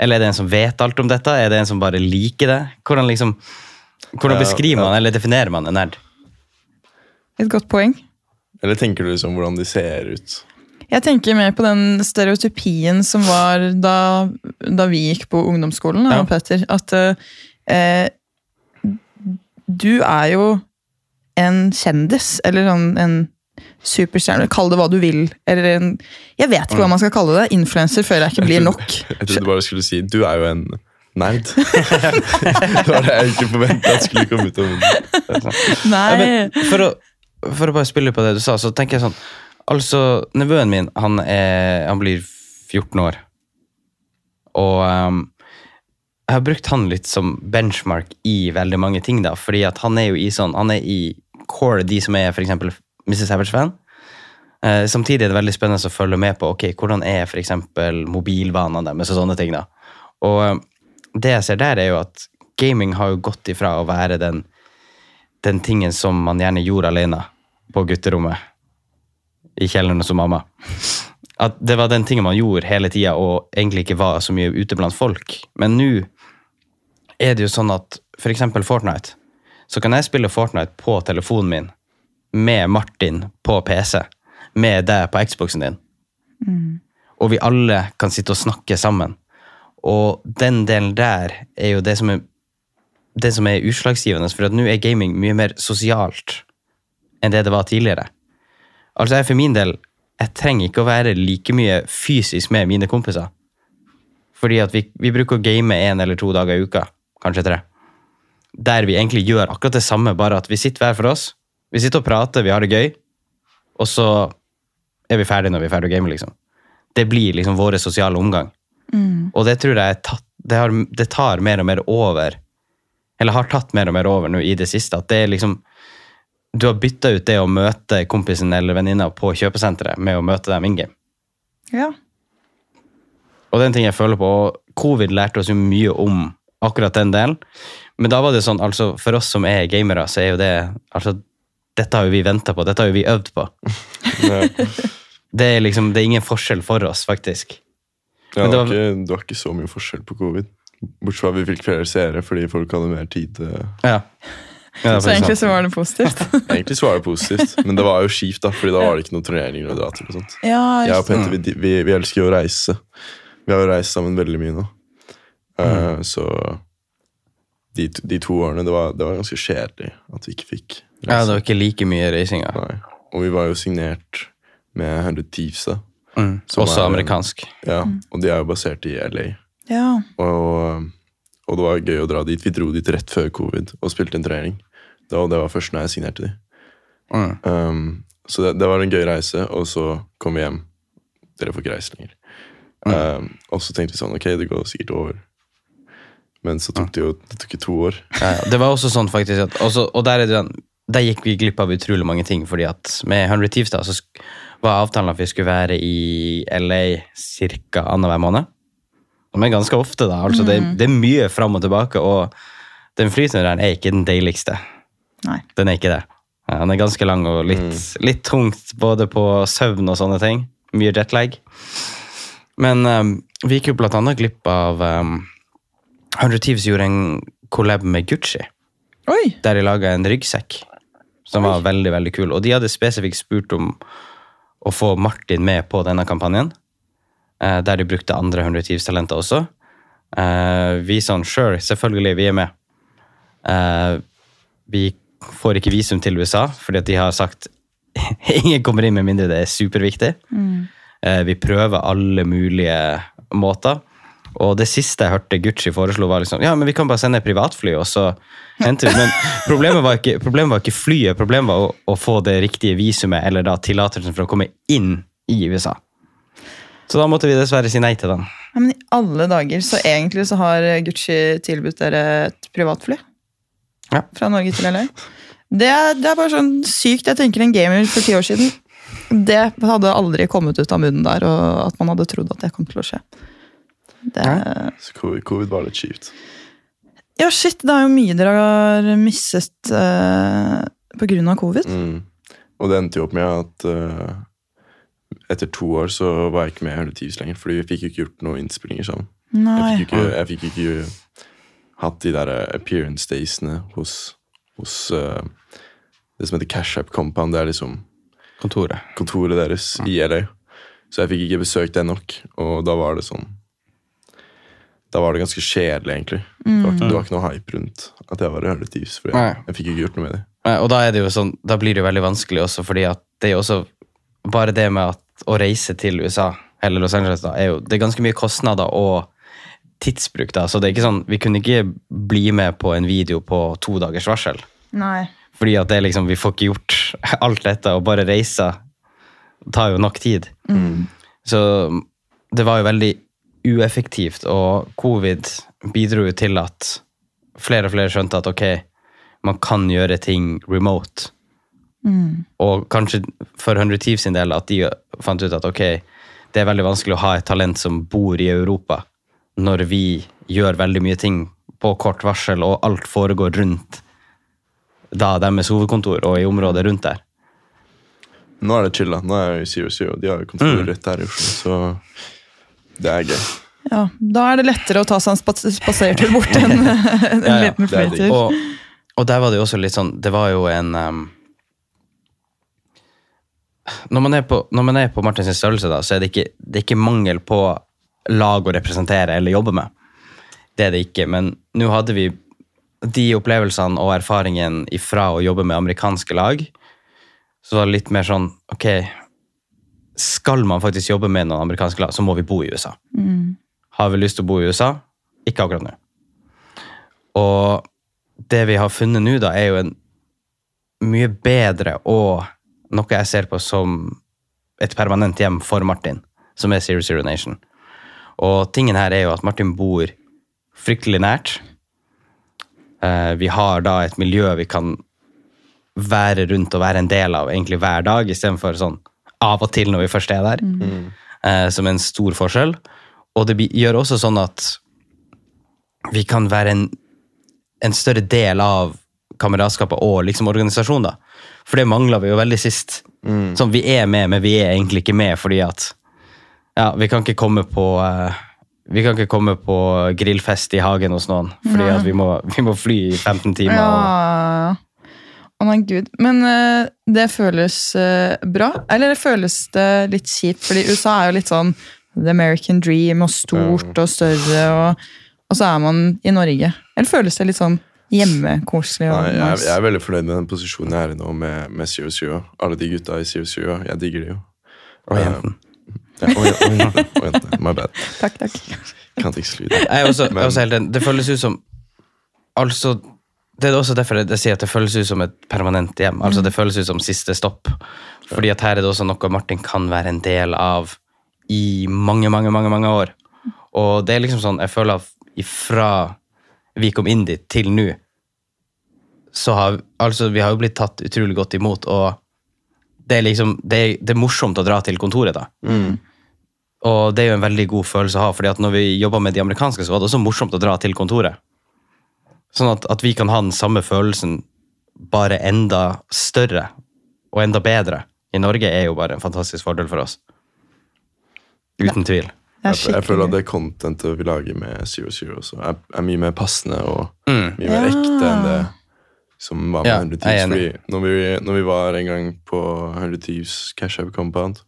Eller er det en som vet alt om dette? Er det en som bare liker det? Hvordan liksom hvordan Ja, beskriver ja. man eller definerer man en nerd? Et godt poeng. Eller tenker du liksom hvordan de ser ut? Jeg tenker mer på den stereotypien som var da, da vi gikk på ungdomsskolen, Ja. Peter, At eh, du er jo en kjendis, eller sånn en superstjerne. Kall det hva du vil. Eller en Jeg vet ikke hva man skal kalle det. Influenser føler jeg ikke blir nok. Jeg trodde du bare skulle si du er jo en nerd. *laughs* det var det jeg ikke forventa skulle komme ut av munnen. Nei. for, å, for å bare spille på det du sa, så tenker jeg sånn Altså, nevøen min, han, er, han blir 14 år. Og um, jeg har brukt han litt som benchmark i veldig mange ting, da. Fordi at han er jo i sånn Han er i core, de som er f.eks. Mrs. Savage-fan. Eh, samtidig er det veldig spennende å følge med på ok, hvordan er eksempel mobilvanene deres og sånne ting. da. Og eh, det jeg ser der, er jo at gaming har jo gått ifra å være den, den tingen som man gjerne gjorde alene på gutterommet i kjelleren hos mamma. At det var den tingen man gjorde hele tida og egentlig ikke var så mye ute blant folk. Men nå er det jo sånn at for eksempel Fortnite, så kan jeg spille Fortnite på telefonen min med Martin på PC, med deg på Xboxen din. Og vi alle kan sitte og snakke sammen. Og den delen der er jo det som er det som er utslagsgivende. For at nå er gaming mye mer sosialt enn det det var tidligere. Altså jeg for min del, jeg trenger ikke å være like mye fysisk med mine kompiser. Fordi at vi, vi bruker å game én eller to dager i uka, kanskje tre. Der vi egentlig gjør akkurat det samme, bare at vi sitter hver for oss. Vi sitter og prater, vi har det gøy, og så er vi ferdige når vi er ferdige å game, liksom. Det blir liksom vår sosiale omgang. Og det tror jeg tatt, det, har, det tar mer og mer over, eller har tatt mer og mer over nå i det siste, at det er liksom du har bytta ut det å møte kompisen eller venninna på kjøpesenteret med å møte dem in game. Ja. Og det er en ting jeg føler på. Covid lærte oss jo mye om akkurat den delen. Men da var det sånn, altså for oss som er gamere, så er jo det altså, Dette har jo vi venta på, dette har jo vi øvd på. *laughs* Det er liksom, det er ingen forskjell for oss, faktisk. Ja, det, det, det var var- ikke, det var ikke så mye forskjell på covid. Bortsett fra at vi fikk flere seere fordi folk hadde mer tid. til- Ja. Ja, Så egentlig så var det positivt. *laughs* Egentlig så var det positivt, men det var jo kjipt, da, Fordi da var det ikke noen turneringer å dra til. og sånt. Ja, Jeg og. Petter vi, vi, vi elsker jo å reise. Vi har jo reist sammen veldig mye nå. Eh, så de, de to årene, det var, det var ganske kjedelig at vi ikke fikk reise. Ja, det var ikke like mye reisinga. Nei. Og vi var jo signert med 100 Thieves, da. Mm. Også er- amerikansk. Ja, og de er jo basert i LA. Ja. Og, og det var gøy å dra dit. Vi dro dit rett før covid og spilte en trening. Det var, det var først når jeg signerte de. Mm. Um, så det, det var en gøy reise, og så kom vi hjem. Dere får ikke reise lenger. Um, og så tenkte vi sånn, ok, det går sikkert over. Men så tok det jo det tok to år. Ja, ja. Det var også sånn faktisk at, også, Og der, er det, sånn- der gikk vi glipp av utrolig mange ting, fordi at med 100 Thieves da, så var avtalen at vi skulle være i LA ca. annenhver måned. Men ganske ofte, da. altså det, det er mye fram og tilbake, og den flyturen er ikke den deiligste. Nei. Den er ikke det. Den er ganske lang og litt, litt tungt både på søvn og sånne ting. Mye jetlag. Men um, vi gikk jo blant annet glipp av um, 100 Thieves gjorde en collab med Gucci, Oi! der de laga en ryggsekk som var veldig veldig kul. Og de hadde spesifikt spurt om å få Martin med på denne kampanjen, Uh, der de brukte andre 100 Thieves-talenter også. Uh, vi sånn, sure, selvfølgelig, vi er med. Uh, vi får ikke visum til USA, fordi at de har sagt *laughs* ingen kommer inn med mindre det er superviktig. Mm. vi prøver alle mulige måter. Og det siste jeg hørte Gucci foreslo, var liksom ja, men vi kan bare sende privatfly, og så henter vi Men *laughs* problemet var ikke, problemet var ikke flyet, problemet var å, å få det riktige visumet, eller da tillatelsen for å komme inn i USA. Så da måtte vi dessverre si nei til den. Ja, men i alle dager, så egentlig så har Gucci tilbudt dere et privatfly? Ja. Fra Norge til LA? Det det er bare sånn sykt. Jeg tenker en gamer for ti år siden Det hadde aldri kommet ut av munnen der, og at man hadde trodd at det kom til å skje. Det, Så covid, covid var litt kjipt. ja, shit, det er jo mye dere har mistet uh, på grunn av covid. Mm. Og det endte jo opp med at uh, etter to år så var jeg ikke med i 100 Thieves lenger, fordi vi fikk jo ikke gjort noen innspillinger sammen. Jeg fikk jo ikke, jeg fikk ikke hatt de der appearance daysene hos, hos uh, det som heter Cash App Compound. Det er liksom Kontoret. kontoret deres i LA. Så jeg fikk ikke besøkt det nok, og da var det sånn Da var det ganske kjedelig, egentlig. Det, var, ikke- det var ikke noe hype rundt at jeg var 100 for jeg, jeg fikk ikke gjort noe med det. Nei, Og da sånn, da blir det jo veldig vanskelig også, fordi at det er jo også bare det med at å reise til USA, eller Los Angeles, da, er jo det er ganske mye kostnader og tidsbruk. da, Så det er ikke sånn, vi kunne ikke bli med på en video på to dagers varsel. Nei. Fordi at det er liksom, vi får ikke gjort *laughs* alt dette, og bare reise tar jo nok tid. Så det var jo veldig ueffektivt, og covid bidro jo til at flere og flere skjønte at ok, man kan gjøre ting remote. Og kanskje for 100 Thieves sin del at de fant ut at ok, det er veldig vanskelig å ha et talent som bor i Europa, når vi gjør veldig mye ting på kort varsel, og alt foregår rundt da deres hovedkontor og i området rundt der. Nå er det chill, da. Nå er jeg i Zero og De har jo kontor rett der i Oslo, så det er gøy. Ja, da er det lettere å ta seg en spas- spasertur bort enn *laughs* en Ja, ja, liten flytur. Og, og der var det jo også litt sånn Det var jo en um, når, man er på, når man er på Martins størrelse, da, så er det, ikke, det er ikke mangel på lag å representere eller jobbe med. Det er det ikke. Men nå hadde vi de opplevelsene og erfaringen ifra å jobbe med amerikanske lag, så var det litt mer sånn Ok, skal man faktisk jobbe med noen amerikanske lag, så må vi bo i USA. Har vi lyst til å bo i USA? Ikke akkurat nå. Og det vi har funnet nå, da, er jo en mye bedre og noe jeg ser på som et permanent hjem for Martin, som er Zero Zero Nation. Og tingen her er jo at Martin bor fryktelig nært. Eh, vi har da et miljø vi kan være rundt og være en del av egentlig hver dag, istedenfor sånn av og til når vi først er der, mm. som er en stor forskjell. Og det gjør også sånn at vi kan være en, en større del av kameratskapet og liksom organisasjonen. da. For det mangla vi jo veldig sist. Sånn, vi er med, men vi er egentlig ikke med fordi at ja, vi kan ikke komme på uh, vi kan ikke komme på grillfest i hagen hos noen, fordi at vi må, vi må fly i 15 timer. Ja. Å nei, gud. Men uh, det føles uh, bra. Eller det føles det litt kjipt, fordi USA er jo litt sånn the American dream og stort og større, og, og så er man i Norge. Eller føles det litt sånn hjemmekoselig Nei, jeg, jeg er veldig fornøyd med den posisjonen jeg er i nå, med, med Zero Zero. Alle de gutta i Zero Zero. Jeg digger de jo. Og jenten. Ja, og, og, jentene, og jentene. My bad. Takk, takk. Kan ikke skli Jeg er også, jeg er også helt enig. Det føles ut som Altså, det er også derfor jeg, jeg sier at det føles ut som et permanent hjem. Altså, Det føles ut som siste stopp. Fordi at her er det også noe Martin kan være en del av i mange, mange, mange, mange år. Og det er liksom sånn, jeg føler at ifra vi kom inn dit til nå, så har altså, vi har jo blitt tatt utrolig godt imot, og det er liksom, det er, det er morsomt å dra til kontoret da. Og det er jo en veldig god følelse å ha, fordi at når vi jobba med de amerikanske, så var det også morsomt å dra til kontoret. Sånn at, at vi kan ha den samme følelsen, bare enda større og enda bedre i Norge, er jo bare en fantastisk fordel for oss. Uten tvil. Jeg, jeg føler at det contentet vi lager med Zero Zero, også er, er mye mer passende og Mm. mye mer Ja. ekte enn det som var med Ja, 100 jeg er Thieves. når vi, når vi var en gang på 100 Thieves Cash Up Compound,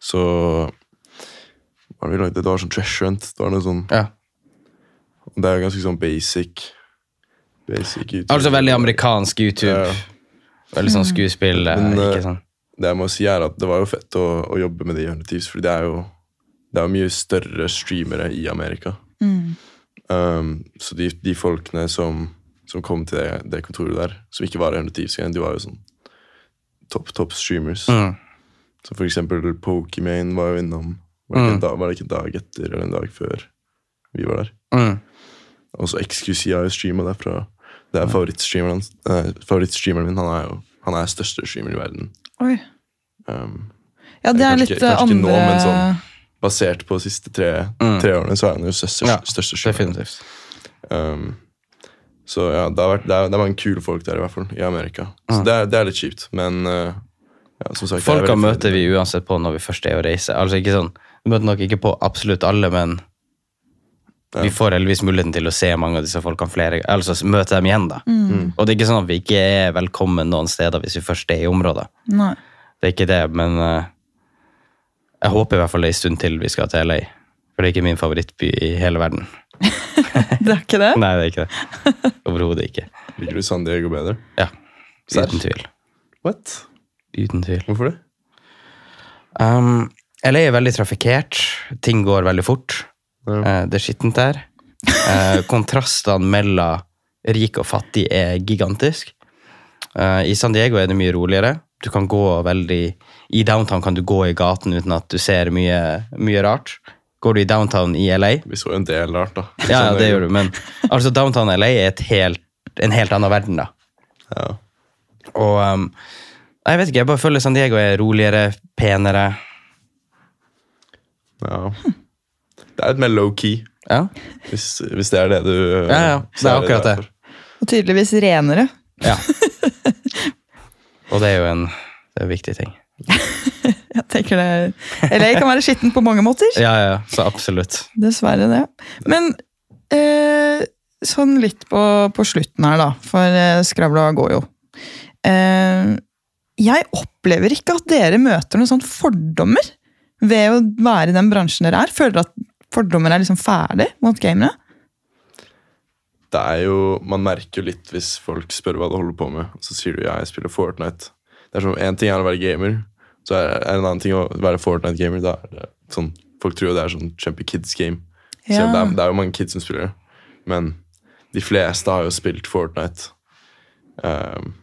så var det vi lagde? Det var sånn treasure hunt. Det var noe sånn Ja. Det er jo ganske sånn basic Basic YouTube. Altså veldig amerikansk YouTube. Ja. Veldig sånn skuespill. eh, Men, eh, ikke sånn. Det jeg må si er at det var jo fett å, å jobbe med de 100 Thieves, for det er jo det er jo mye større streamere i Amerika. Mm. Um, så de, de folkene som, som kom til det, det kontoret der, som ikke var 100 Thieves de var jo sånn topp, topp streamers. Mm. Så for eksempel Pokimane var jo innom. Var det, ikke dag, var det ikke dag etter eller en dag før vi var der? Mm. Og så XQC har jo streama derfra. Det er favorittstreameren, eh, favorittstreameren min. Han er jo han er største streamer i verden. Oi. Um, Ja, det er Kanskje litt ikke- andre ikke nå, men sånn. basert på de siste tre, Mm. tre årene, så er han jo største, Ja, største. Definitivt. Um, så ja, det, har vært, det, er, det er mange kule folk der, i hvert fall, i Amerika. Så Mm. det, er, det er litt kjipt, men uh, ja, som sagt Folka møter vi uansett på når vi først er å reise. Altså ikke sånn, Vi møter nok ikke på absolutt alle, men Ja. vi får heldigvis muligheten til å se mange av disse folkene flere Altså møte dem igjen, da. Mm. Og det er ikke sånn at vi ikke er velkommen noen steder hvis vi først er i området. Nei. Det er ikke det, men uh, jeg håper i hvert fall det er en stund til vi skal til LA. For det er ikke min favorittby i hele verden. *laughs* Det er ikke det? *laughs* Nei, det er ikke det. Overhodet ikke. Liker du San Diego bedre? Ja, uten tvil. What? Uten tvil. Hvorfor det? Um, LA er veldig trafikkert. Ting går veldig fort. Ja. Eh, det er skittent der. Eh, *laughs* kontrastene mellom rik og fattig er gigantisk. Eh, I San Diego er det mye roligere. Du kan gå veldig I downtown kan du gå i gaten uten at du ser mye, mye rart. Går du i downtown i LA Vi så en del rart, da. Ja, ja det gjør du, men altså downtown LA er helt, en helt annen verden, da. Ja. Og um, jeg vet ikke, jeg bare føler San Diego er roligere, penere. Ja. Det er litt mer low-key, Ja, hvis, hvis det er det du Ja, ja, det er akkurat det. Og tydeligvis renere. ja. *laughs* Og det er jo en, det er en viktig ting. *laughs* Jeg tenker det Eller jeg kan være skitten på mange måter. Ja, ja, så absolutt. Dessverre det. Men eh, sånn litt på, på slutten her, da. For eh, skravla går jo. Eh, jeg opplever ikke at dere møter noen sånn fordommer ved å være i den bransjen dere er. Føler dere at fordommer er liksom ferdig mot gamere? det er jo Man merker jo litt hvis folk spør hva du holder på med, og så sier du ja, jeg spiller Fortnite. Det er som, En ting er å være gamer, så er det en annen ting å være Fortnite-gamer. Da er det sånn, Folk tror jo det er sånn kjempe kids game. Så Ja. det, er, det er jo mange kids som spiller det. Men de fleste har jo spilt Fortnite um,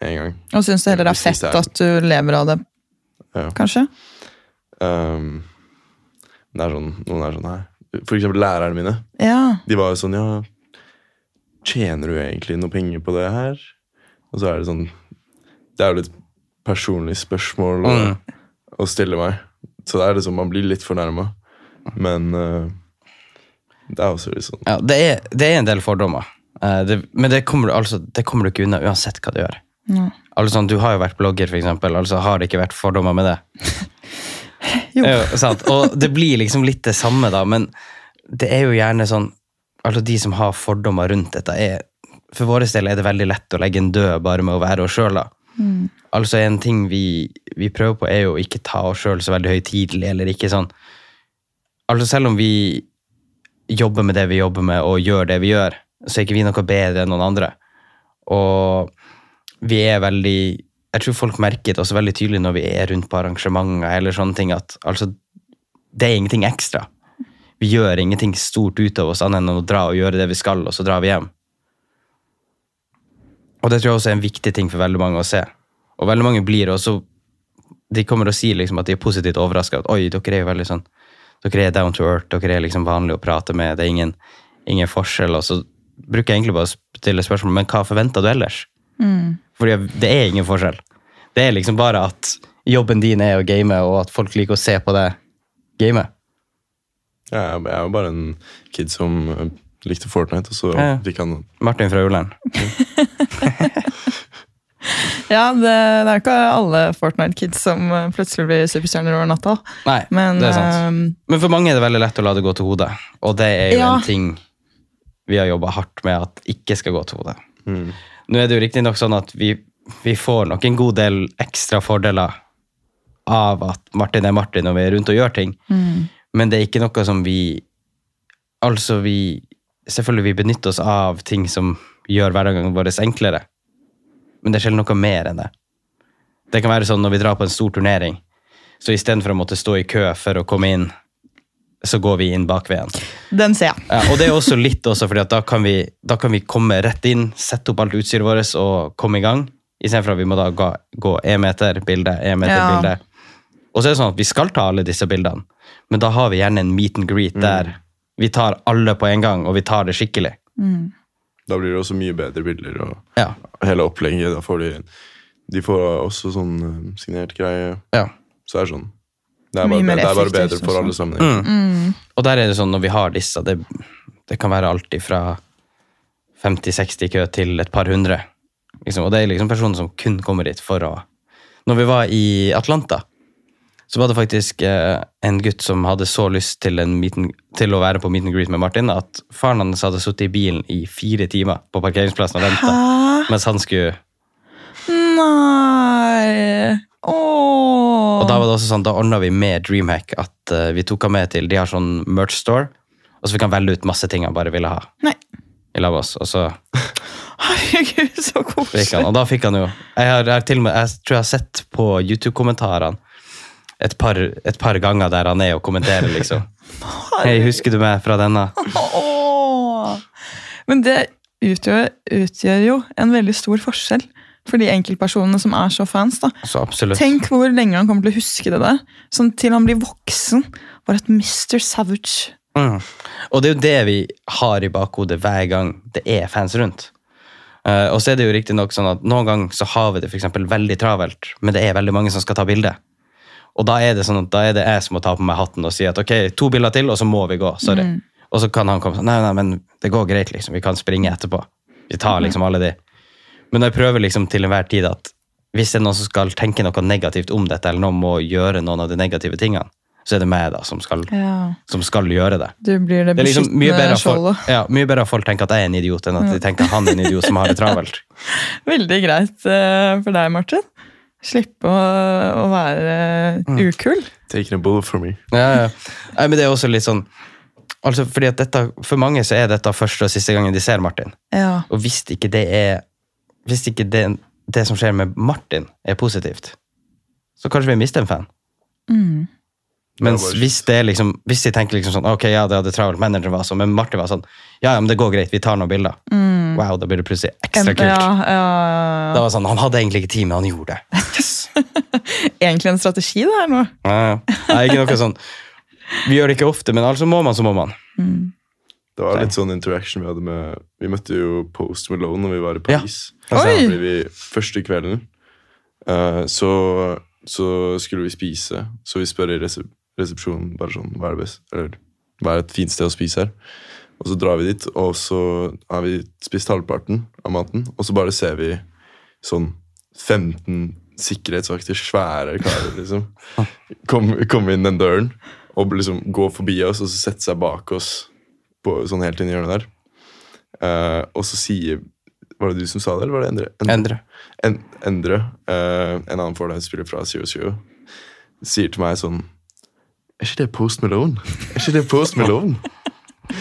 en gang. Og syns det heller er det fett er- at du lever av det, Ja. kanskje? Um, det er sånn, noen er sånn her. For eksempel lærerne mine. Ja. De var jo sånn Ja, tjener du egentlig noe penger på det her? Og så er det sånn Det er jo litt personlig spørsmål å, Mm. å stille meg. Så det er liksom, man blir litt fornærma. Men uh, det er også litt sånn Ja, det er, det er en del fordommer. Uh, det, men det kommer, altså, det kommer du ikke unna uansett hva du gjør. Mm. Altså, sånn, du har jo vært blogger, for eksempel. Altså, har det ikke vært fordommer med det? *laughs* Jo. Og det blir liksom litt det samme, da. Men det er jo gjerne sånn Altså, de som har fordommer rundt dette, er For vår del er det veldig lett å legge en død bare med å være oss sjøl, da. Mm. Altså, en ting vi, vi prøver på, er jo å ikke ta oss sjøl så veldig høytidelig, eller ikke sånn Altså, selv om vi jobber med det vi jobber med, og gjør det vi gjør, så er ikke vi noe bedre enn noen andre. Og vi er veldig Jeg tror folk merker det også veldig tydelig når vi er rundt på arrangementer eller sånne ting, at altså, det er ingenting ekstra. Vi gjør ingenting stort ut av oss annet enn å dra og gjøre det vi skal, og så drar vi hjem. Og det tror jeg også er en viktig ting for veldig mange å se. Og veldig mange blir også De kommer og sier liksom at de er positivt overraska. At oi, dere er jo veldig sånn Dere er down to earth, dere er liksom vanlige å prate med, det er ingen, ingen forskjell. Og så bruker jeg egentlig bare å stille spørsmål, men hva forventer du ellers? Mm. Fordi det er ingen forskjell. Det er liksom bare at jobben din er å game, og at folk liker å se på deg game. ja, Jeg er jo bare en kid som eh, likte Fortnite, og så Ja, ja. fikk han Martin fra Ullern. *laughs* Ja, det, det er jo ikke alle Fortnite-kids som eh, plutselig blir superstjerner over natta. Nei, Men det er sant. Uh, Men for mange er det veldig lett å la det gå til hodet. Og det er jo Ja. en ting vi har jobba hardt med at ikke skal gå til hodet. mm, Nå er det jo riktignok sånn at vi, vi får nok en god del ekstra fordeler av at Martin er Martin og vi er rundt og gjør ting, mm, men det er ikke noe som vi Altså, vi Selvfølgelig vi benytter oss av ting som gjør hverdagen vår enklere, men det er sjelden noe mer enn det. Det kan være sånn når vi drar på en stor turnering, så istedenfor å måtte stå i kø for å komme inn, så går vi inn bakveien. Den ser jeg. Ja, og det er også litt også, fordi at da kan, vi, da kan vi komme rett inn, sette opp alt utstyret vårt og komme i gang. Istedenfor at vi må da gå, gå én meter, bilde, én meter, Ja. bilde. Og så er det sånn at vi skal ta alle disse bildene, men da har vi gjerne en meet and greet der vi tar alle på en gang, og vi tar det skikkelig. Mm. Da blir det også mye bedre bilder og Ja, hele opplegget. Da får de De får også sånn eh, signert greie. ja. Så er det sånn. Det er bare, mer det er bare bedre for alle sammenhenger. Mm. Mm. Og der er det sånn når vi har disse, det, det kan være alt fra 50-60 kø til et par hundre. Liksom, og det er liksom personer som kun kommer dit for å Når vi var i Atlanta, så var det faktisk eh, en gutt som hadde så lyst til, en meet and, til å være på meet and greet med Martin, at faren hans hadde sittet i bilen i fire timer på parkeringsplassen og venta mens han skulle Nei Åh. Og da var det også sånn, da ordna vi med Dreamhack at uh, vi tok han med til De har sånn merch store, og så fikk han velge ut masse ting han bare ville ha. Nei. I lag med oss, og så *laughs* Herregud, så koselig. og da fikk han jo Jeg, har, jeg, til og med, jeg tror jeg har sett på YouTube-kommentarene et par, et par ganger der han er og kommenterer, liksom. *laughs* Hei, husker du meg fra denne? Åh. Men det utgjør, utgjør jo en veldig stor forskjell for de enkeltpersonene som er så fans. da. Så. Tenk hvor lenge han kommer til å huske det der. Sånn til han blir voksen. Bare et Mr. Savage. Mm. Og det er jo det vi har i bakhodet hver gang det er fans rundt. Eh, og så er det jo riktignok sånn at noen ganger så har vi det for veldig travelt, men det er veldig mange som skal ta bilde. Og da er det sånn at da er det jeg som må ta på meg hatten og si at ok, to bilder til, og så må vi gå. Sorry. Og så kan han komme sånn Nei, nei, men det går greit, liksom. Vi kan springe etterpå. Vi tar liksom alle de. Men jeg prøver liksom til enhver tid at hvis det er noen som skal tenke noe negativt om dette, eller noen må gjøre noen av de negative tingene, så er det meg da som skal, Ja, som skal gjøre det. Du blir det Det er liksom mye bedre, folk, ja, mye bedre at folk tenker at jeg er en idiot, enn at de tenker at han er en idiot som har det travelt. *laughs* Veldig greit eh, for deg, Martin. Slippe å, å være Mm. ukul. Taking a bullet for me. Ja, ja. Nei, men det er også litt sånn Altså, fordi at dette, For mange så er dette første og siste gangen de ser Martin. Ja. Og hvis ikke det er Hvis ikke det, det som skjer med Martin, er positivt, så kanskje vi mister en fan. Mm. Mens Ja, hvis det er liksom, hvis de tenker liksom sånn Ok, ja, det hadde travelt, manageren var sånn, men Martin var sånn Ja, ja, men det går greit, vi tar noen bilder. Wow, da blir det plutselig ekstra kult. Ja, ja, Det var sånn, Han hadde egentlig ikke tid, men han gjorde det. Yes! *laughs* Egentlig en strategi, det her nå. Ja, ja. Nei, ikke noe sånn Vi gjør det ikke ofte, men altså må man, så må man. Det var litt sånn interaction vi hadde med Vi møtte jo Post Malone når vi var i Ja. Paris. Altså, Oi! Vi, første kvelden uh, så, så skulle vi spise. Så vi spør i resep resepsjonen bare sånn, hva er det best? Eller hva er et fint sted å spise her? Og så drar vi dit, og så har vi spist halvparten av maten. Og så bare ser vi sånn 15 sikkerhetsvakter, svære karer, liksom. *laughs* Komme kom inn den døren og liksom gå forbi oss og så sette seg bak oss på, sånn helt inn i hjørnet der. Uh, og så sier Var det du som sa det, eller var det Endre? Endre. En, Endre, uh, en annen Fortnite-spiller fra Zero Zero, sier til meg sånn Er ikke det Post Malone? Er ikke det Post Malone?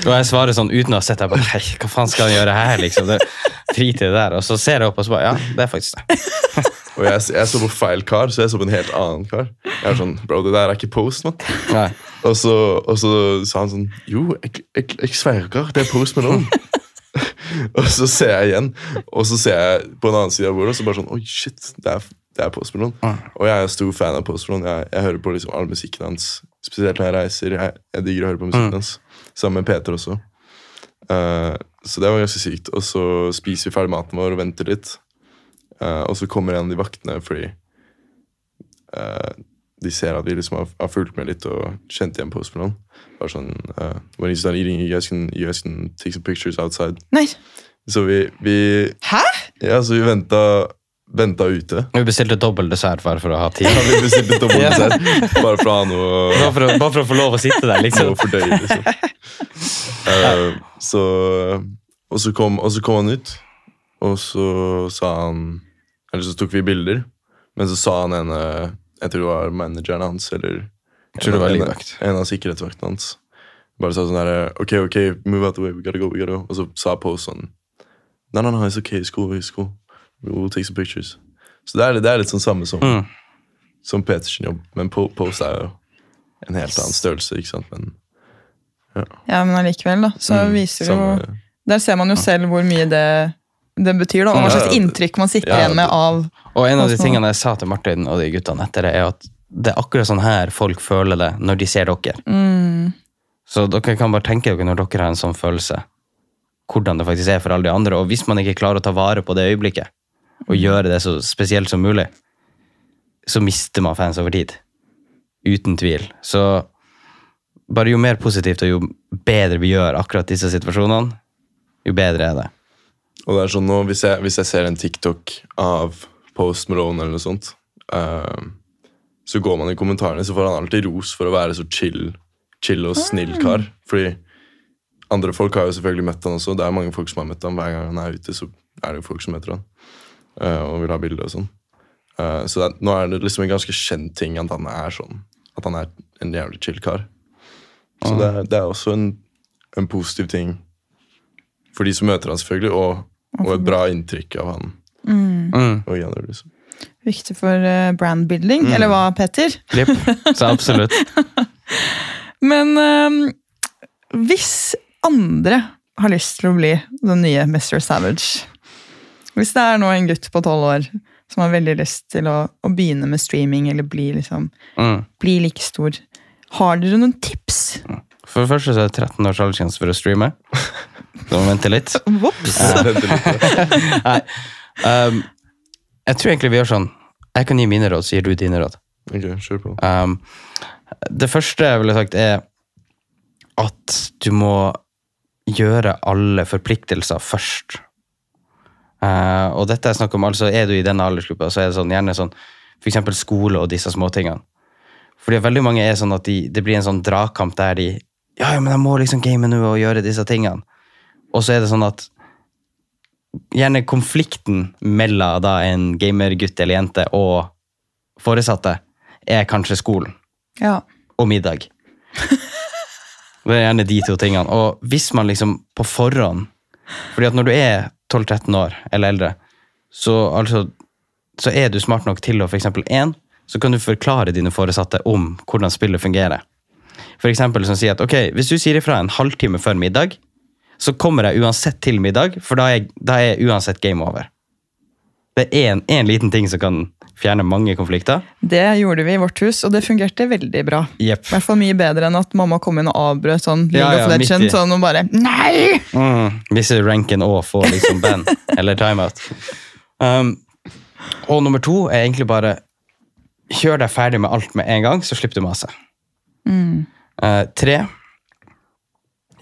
Og jeg svarer sånn uten å ha sett deg, bare, hva faen skal han gjøre her, liksom? Det, drit i det der. Og så ser jeg opp og så bare Ja, det er faktisk det. Og jeg, jeg så på feil kar, så jeg så på en helt annen kar. Jeg er sånn, bro, det der er ikke Post, mann. Og så, og så sa han sånn Jo, jeg, jeg, jeg sverger, det er Post Malone. *laughs* og så ser jeg igjen, og så ser jeg på en annen side av bordet, og så bare sånn Oi, shit, det er, det er Post Malone. Og jeg er stor fan av Post Malone. Jeg, jeg hører på liksom all musikken hans, spesielt når jeg reiser. Jeg, jeg digger å høre på musikken hans. Sammen med Peter også. Uh, så det var ganske sykt. Og så spiser vi ferdig maten vår og venter litt. Uh, og så kommer en av de vaktene fordi uh, de ser at vi liksom har, har fulgt med litt og kjent igjen Post Malone. Bare sånn uh, When he's done eating, you guys, can, you guys can take some pictures outside. Nei. Så vi, vi Hæ? Ja, så vi venta, venta ute. Vi bestilte dobbel dessert bare for å ha tid. Ja, vi bestilte dobbelt *laughs* dessert. Bare for å ha noe Bare for, å, bare for å få lov å sitte der, liksom. noe fordøy, liksom. Uh, *laughs* så og så, kom, og så kom han ut, og så sa han Eller så tok vi bilder, men så sa han ene Jeg tror det var manageren hans, eller Jeg tror det var en, en av sikkerhetsvaktene hans. Bare sa sånn her, Ok, ok, move out the way, we gotta go, we gotta go. Og så sa Post sånn No, no, no, it's okay, it's cool, it's cool. We'll take some pictures. Så det er, det er litt sånn samme som, Mm. som Petersen-jobb, men Po- Post er jo en helt annen størrelse, ikke sant? Men Ja, men allikevel, da. Så Mm, viser samme, jo Der ser man jo selv hvor mye det, det betyr, da. Og hva slags inntrykk man sitter Ja, igjen med av Og en av de tingene jeg sa til Martin og de guttene etter det, er at det er akkurat sånn her folk føler det når de ser dere. mm, Så dere kan bare tenke dere når dere har en sånn følelse, hvordan det faktisk er for alle de andre. Og hvis man ikke klarer å ta vare på det øyeblikket, og gjøre det så spesielt som mulig, så mister man fans over tid. Uten tvil. Så bare jo mer positivt og jo bedre vi gjør akkurat disse situasjonene, jo bedre er det. Og det er sånn nå, hvis jeg, hvis jeg ser en TikTok av Post Malone eller noe sånt, uh, så går man i kommentarene, så får han alltid ros for å være så chill, chill og snill kar. Fordi andre folk har jo selvfølgelig møtt han også. Det er mange folk som har møtt han hver gang han er ute. så er det jo folk som møter han og vil ha bilder og sånn. Eh, så det, nå er det liksom en ganske kjent ting at han er sånn. At han er en jævlig chill kar. Så det, er- det er også en, en positiv ting for de som møter han selvfølgelig, og, og et bra inntrykk av han. Mm. Og gjennom, liksom. Viktig for brand brandbuilding, Mm. eller hva, Petter? Klipp. Så absolutt. *laughs* Men eh, hvis andre har lyst til å bli den nye Mr. Savage Hvis det er nå en gutt på tolv år som har veldig lyst til å, å begynne med streaming, eller bli, liksom, Mm. bli like stor, har dere noen tips? For det første så er det 13 års aldersgrense for å streame. *laughs* Så må vi vente litt. Vops! *laughs* Nei. Um, jeg tror egentlig vi gjør sånn. Jeg kan gi mine råd, så gir du dine råd. Ok, kjør på. Um, det første jeg ville sagt, er at du må gjøre alle forpliktelser først. Uh, og dette er snakk om, altså er du i denne aldersgruppa, så er det sånn, gjerne sånn eksempel skole og disse småtingene. Fordi veldig mange er sånn at de, det blir en sånn dragkamp der de Ja, ja, men jeg må liksom game nå og gjøre disse tingene. Og så er det sånn at gjerne konflikten mellom da en gamergutt eller jente og foresatte er kanskje skolen Ja. og middag. *laughs* Det er gjerne de to tingene. Og hvis man liksom på forhånd fordi at når du er 12-13 år eller eldre, så, altså, så er du smart nok til å eksempel én, så kan du forklare dine foresatte om hvordan spillet fungerer. For eksempel som sier at ok, hvis du sier ifra en halvtime før middag, så kommer jeg uansett til middag, for da er, da er uansett game over. Det er en, liten ting som kan fjerne mange konflikter. Det gjorde vi i vårt hus, og det fungerte veldig bra. Yep. I hvert fall mye bedre enn at mamma kom inn og avbrøt sånn League Ja, ja, of legend», Legends. Sånn, og bare Nei! Mm, mister ranken og får liksom band *laughs* eller timeout. Um, og nummer to er egentlig bare kjør deg ferdig med alt med en gang, så slipper du mase. Uh, tre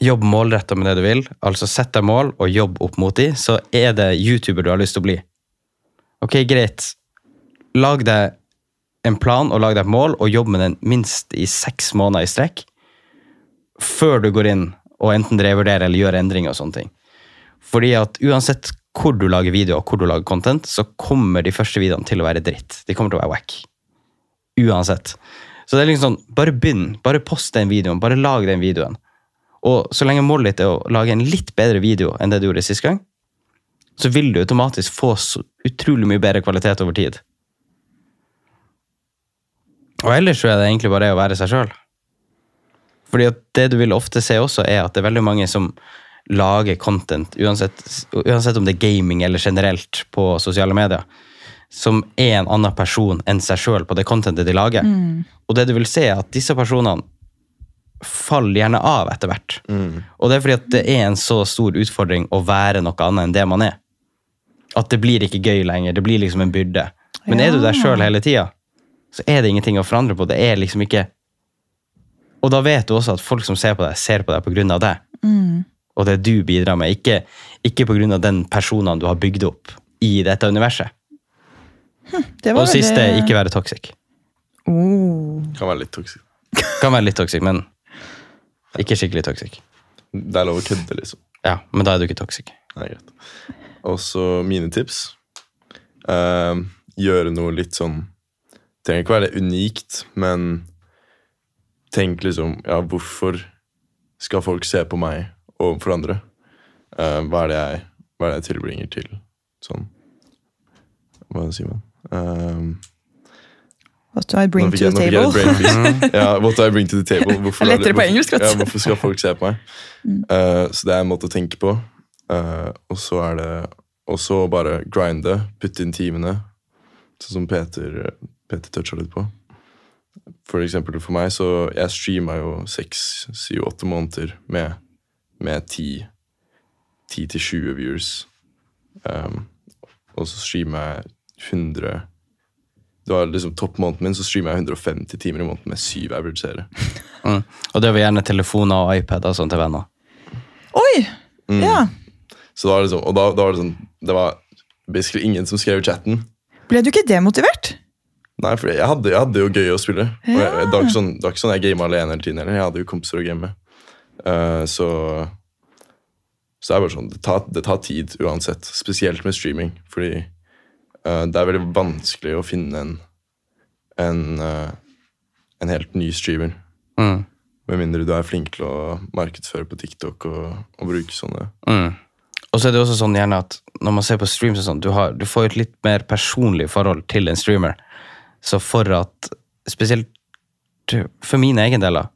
jobb målretta med det du vil. Altså sett deg mål og jobb opp mot de, så er det YouTuber du har lyst til å bli. Ok, greit. Lag deg en plan og lag deg et mål, og jobb med den minst i seks måneder i strekk. Før du går inn og enten revurderer eller gjør endringer og sånne ting. Fordi at uansett hvor du lager video og hvor du lager content, så kommer de første videoene til å være dritt. De kommer til å være wack. Uansett. Så det er liksom sånn, bare begynn. Bare post den videoen. Bare lag den videoen. Og så lenge målet ditt er å lage en litt bedre video enn det du gjorde sist gang, så vil du automatisk få utrolig mye bedre kvalitet over tid. Og ellers så er det egentlig bare det å være seg sjøl. Fordi at det du vil ofte se også, er at det er veldig mange som lager content, uansett, uansett om det er gaming eller generelt på sosiale medier, som er en annen person enn seg sjøl på det contentet de lager. Og det du vil se, er at disse personene faller gjerne av etter hvert. Og det er fordi at det er en så stor utfordring å være noe annet enn det man er. At det blir ikke gøy lenger. Det blir liksom en byrde. Men er du der sjøl hele tida, så er det ingenting å forandre på. Det er liksom ikke Og da vet du også at folk som ser på deg, ser på deg av deg. Og det du bidrar med, ikke, ikke av den personen du har bygd opp i dette universet. Det Og det siste, ikke være toxic. Oh. Kan være litt toxic. Kan være litt toxic, men ikke skikkelig toxic. Det er lov å kødde, liksom. Ja, men da er du ikke toxic. Nei, greit. Og så mine tips. Uh, gjøre noe litt sånn Trenger ikke være det unikt, men tenk liksom Ja, hvorfor skal folk se på meg overfor andre? Uh, hva, er det jeg, hva er det jeg tilbringer til sånn Hva sier man? Ehm, What do I bring jeg, to the table? *laughs* ja, what do I bring to the table? Hvorfor, Det er lettere på engelsk, vet du. Ja, hvorfor skal folk se på meg? Uh, så det er en måte å tenke på. Eh, og så er det Og så bare grinde, putte inn timene. Sånn som Peter, Peter toucha litt på. For eksempel for meg, så Jeg streama jo seks, syv, åtte måneder med, med ti 10 til 20 viewers. Um, og så streamer jeg 100 Det var liksom toppmåneden min, så streamer jeg 150 timer i måneden med syv average seere. *laughs* Mm. Og det var gjerne telefoner og iPad og sånn til venner. Oi! Ja. Så da var det liksom, og da, da var det sånn Det var basically ingen som skrev i chatten. Ble du ikke demotivert? Nei, for jeg hadde, jeg hadde jo gøy å spille. Og jeg, det, var ikke sånn, det var ikke sånn jeg gama alene hele tiden. heller. Jeg hadde jo kompiser å game med. Eh, så så det er bare sånn, det tar, det tar tid uansett. Spesielt med streaming. Fordi uh, det er veldig vanskelig å finne en en, uh, en helt ny streamer. Mm. Med mindre du er flink til å markedsføre på TikTok og, og bruke sånne Mm. Og så er det også sånn gjerne at når man ser på streams og sånn, du, har, du får et litt mer personlig forhold til en streamer. Så for at Spesielt for mine egen deler.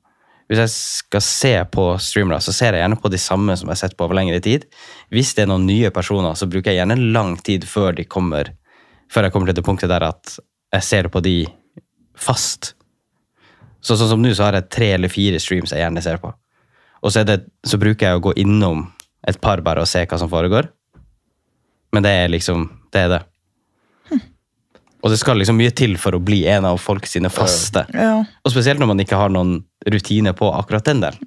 Hvis jeg skal se på streamere, så ser jeg gjerne på de samme som jeg har sett på over lengre tid. Hvis det er noen nye personer, så bruker jeg gjerne lang tid før de kommer Før jeg kommer til det punktet der at jeg ser på de fast. Så sånn som nå, så har jeg tre eller fire streams jeg gjerne ser på. Og så, det, så bruker jeg å gå innom et par bare og se hva som foregår. Men det er liksom Det er det. Og det skal liksom mye til for å bli en av folk sine faste. Ja. Og spesielt når man ikke har noen rutine på akkurat den der.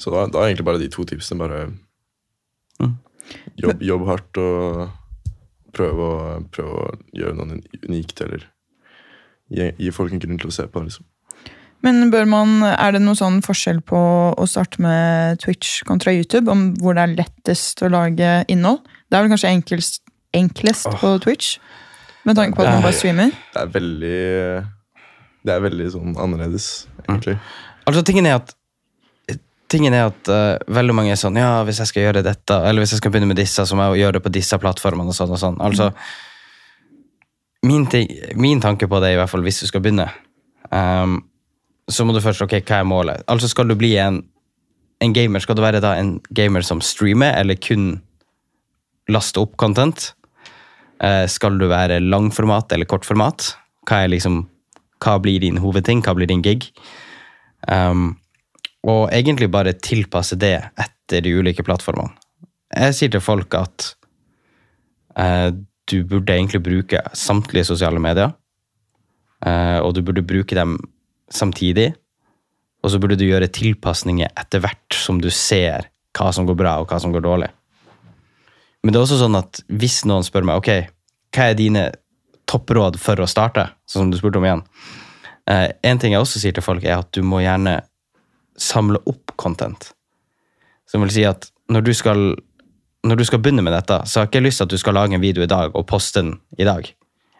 Så da, da er egentlig bare de to tipsene. Bare Mm. jobb, jobb hardt og prøve å, prøve å gjøre noe unikt, eller gi, gi folk en grunn til å se på. Liksom. Men bør man, er det noen sånn forskjell på å starte med Twitch kontra YouTube? Om hvor det er lettest å lage innhold? Det er vel kanskje enklest, enklest på Twitch? Med tanke på at man bare streamer? Det er veldig Det er veldig sånn annerledes, egentlig. Altså, tingen er at Tingen er at uh, veldig mange er sånn Ja, hvis jeg skal gjøre dette, eller hvis jeg skal begynne med disse, så må jeg gjøre det på disse plattformene og sånn og sånn. Altså, min, ting, min tanke på det i hvert fall hvis du skal begynne, um, så må du først Ok, hva er målet? Altså, skal du bli en, en gamer, skal du være da en gamer som streamer, eller kun laste opp content? Eh, skal du være langformat eller kortformat? Hva, liksom, hva blir din hovedting? Hva blir din gig? Um, og egentlig bare tilpasse det etter de ulike plattformene. Jeg sier til folk at uh, du burde egentlig bruke samtlige sosiale medier. Uh, og du burde bruke dem samtidig. Og så burde du gjøre tilpasninger etter hvert som du ser hva som går bra og hva som går dårlig. Men det er også sånn at hvis noen spør meg ok, hva er dine toppråd for å starte, sånn som du spurte om igjen, eh, en ting jeg også sier til folk, er at du må gjerne samle opp content. Som vil si at når du skal, når du skal begynne med dette, så har jeg ikke lyst til at du skal lage en video i dag og poste den i dag.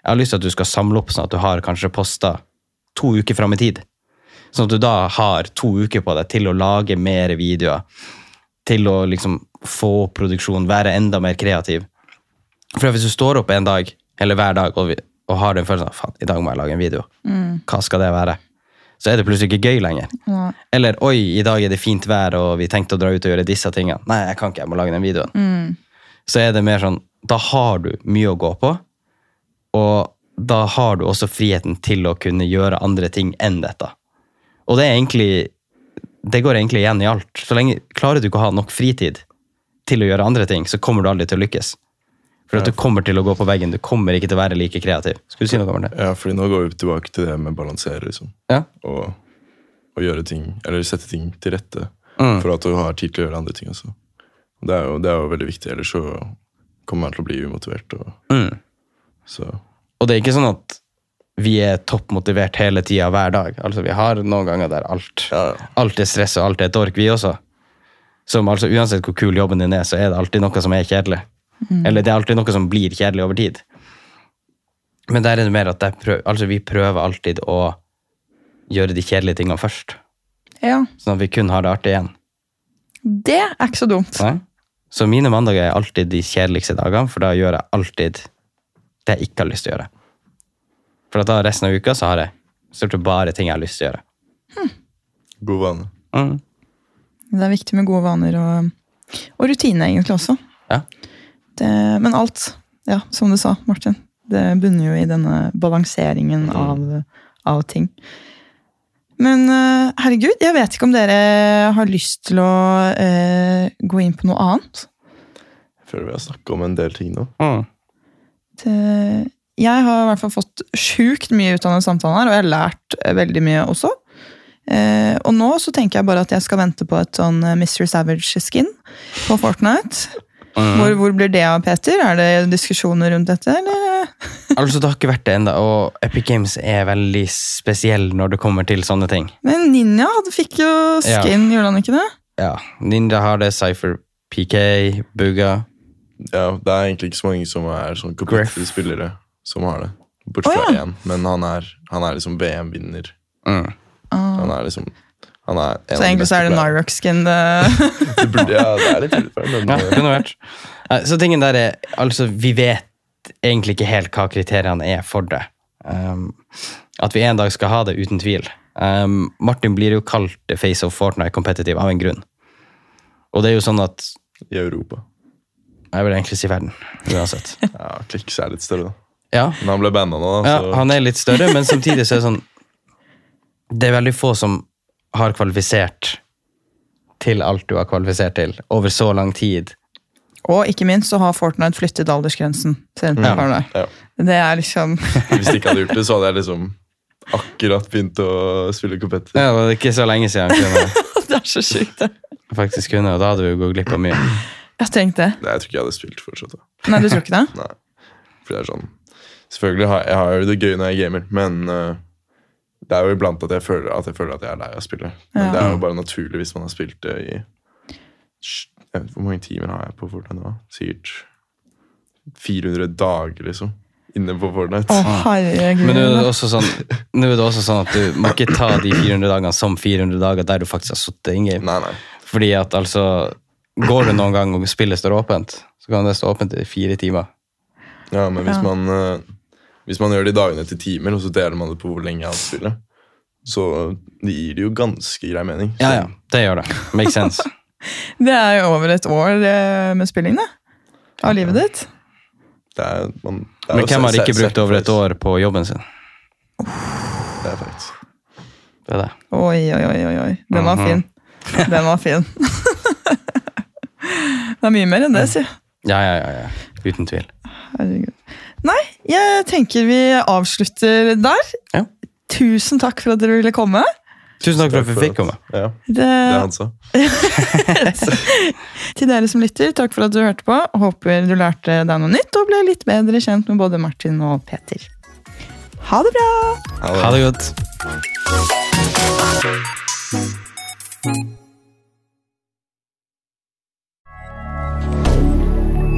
Jeg har lyst til at du skal samle opp sånn at du har kanskje posta to uker fram i tid. Sånn at du da har to uker på deg til å lage mer videoer. Til å liksom få opp produksjon, være enda mer kreativ. For hvis du står opp en dag, eller hver dag, og, vi, og har den følelsen av faen, i dag må jeg lage en video, hva skal det være? Så er det plutselig ikke gøy lenger. Ja. Eller oi, i dag er det fint vær, og vi tenkte å dra ut og gjøre disse tingene. Nei, jeg kan ikke, jeg må lage den videoen. Så er det mer sånn, da har du mye å gå på, og da har du også friheten til å kunne gjøre andre ting enn dette. Og det er egentlig, det går egentlig igjen i alt. Så lenge klarer du ikke å ha nok fritid til å gjøre andre ting, så kommer du aldri til å lykkes. For at du kommer til å gå på veggen, du kommer ikke til å være like kreativ. Skulle du si noe om det? Ja, fordi nå går vi tilbake til det med å balansere, liksom. Ja. Og, og gjøre ting, eller sette ting til rette Mm. for at du har tid til å gjøre andre ting også. Det er jo, det er jo veldig viktig, ellers så kommer man til å bli umotivert. Og, Mm. så Og det er ikke sånn at vi er toppmotivert hele tida hver dag. Altså, vi har noen ganger der alt, ja, alt er stress og alt er et ork, vi også. Som altså, Uansett hvor kul jobben din er, så er det alltid noe som er kjedelig. Eller det er alltid noe som blir kjedelig over tid. Men der er det mer at jeg prøv, altså, vi prøver alltid å gjøre de kjedelige tingene først. ja. Sånn at vi kun har det artig igjen. Det er ikke så dumt. Nei? Så mine mandager er alltid de kjedeligste dagene, for da gjør jeg alltid det jeg ikke har lyst til å gjøre. For da resten av uka så har jeg stort sett bare ting jeg har lyst til å gjøre. god vane. Mm. Det er viktig med gode vaner og, og rutine egentlig også. Ja. Det, men alt, ja, som du sa, Martin, det bunner jo i denne balanseringen av, av ting. Men eh, herregud, jeg vet ikke om dere har lyst til å eh, gå inn på noe annet. Jeg føler vi har snakket om en del ting nå. Mm. Det, jeg har i hvert fall fått sjukt mye ut av denne samtalen her, og jeg har lært eh, veldig mye også. Eh, og nå så tenker jeg bare at jeg skal vente på et sånn eh, Mr. Savage-skin på Fortnite. Mm. Hvor, hvor blir det av, Peter? Er det diskusjoner rundt dette, eller? *laughs* Altså, det har ikke vært det ennå, og Epic Games er veldig spesiell når det kommer til sånne ting. Men Ninja fikk jo skin, gjorde han ikke det? Ja, Ninja har det, Cypher, PK, Booga. Ja, Det er egentlig ikke så mange som er sånn Griff. competitive-spillere som har det. Bortsett fra ja. én, men han er, han er liksom VM-vinner. Mm. Han er liksom han er en Så egentlig så er det beste Nyrox-skin det *laughs* Det burde, ja, det er litt tilfelle, men Ja, eh, kunne vært. Eh, Så tingen der er, altså vi vet egentlig ikke helt hva kriteriene er for det. Um, at vi en dag skal ha det, uten tvil. Um, Martin blir jo kalt the face of Fortnite competitive av en grunn. Og det er jo sånn at i Europa. Jeg vil egentlig si verden, uansett. Ja, Kliks er litt større, da. Ja, Men han ble banda nå, da. ja Så han er litt større, men samtidig så er det sånn Det er veldig få som har kvalifisert til alt du har kvalifisert til, over så lang tid. Og ikke minst så har Fortnite flyttet aldersgrensen til Ja. Ja. Det er liksom *laughs* Hvis de ikke hadde gjort det, så hadde jeg liksom akkurat begynt å spille kompetter. Ja, det var ikke så lenge siden kunne, *laughs* Det er så sjukt, det. faktisk kunne, og da hadde du gått glipp av mye. Jeg tenkte det. Nei, jeg tror ikke jeg hadde spilt fortsatt. da. Nei, du tror ikke det? Nei. For det er sånn Selvfølgelig har jeg har jo det gøy når jeg gamer, men uh, det er jo iblant at jeg føler at jeg, føler at jeg er lei av å spille. Men Ja. det er jo bare naturlig hvis man har spilt det i jeg vet, Hvor mange timer har jeg på Fortnite nå? Sikkert 400 dager, liksom. inne på Fortnite. Herregud. Men nå er, det også sånn, nå er det også sånn at du må ikke ta de 400 dagene som 400 dager der du faktisk har sittet in game. Nei, nei. Fordi at altså Går det noen gang og spillet står åpent, så kan det stå åpent i fire timer. Ja, men hvis Ja. man eh, Hvis man gjør det i dagene til timer, og så deler man det på hvor lenge han spiller, så det gir det jo ganske grei mening. Ja, ja, det gjør det. Makes sense. *laughs* Det er jo over et år eh, med spilling, da. Av livet ditt. Det er, man, det er Men hvem har ikke brukt over et år på jobben sin? Det er faktisk. Det er det. Oi, oi, oi, oi, oi. Den var Mhm. fin. Den var fin. *laughs* det er mye mer enn det, si. Ja, ja, ja. ja. Uten tvil. Herregud. Nei, jeg tenker vi avslutter der. Ja. Tusen takk for at dere ville komme. Tusen takk for at vi fikk komme. Ja, det, er han sa. *laughs* Til dere som lytter, takk for at du hørte på. Håper du lærte deg noe nytt og ble litt bedre kjent med både Martin og Peter. Ha det bra! Ha det, ha det godt.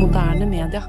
Moderne media.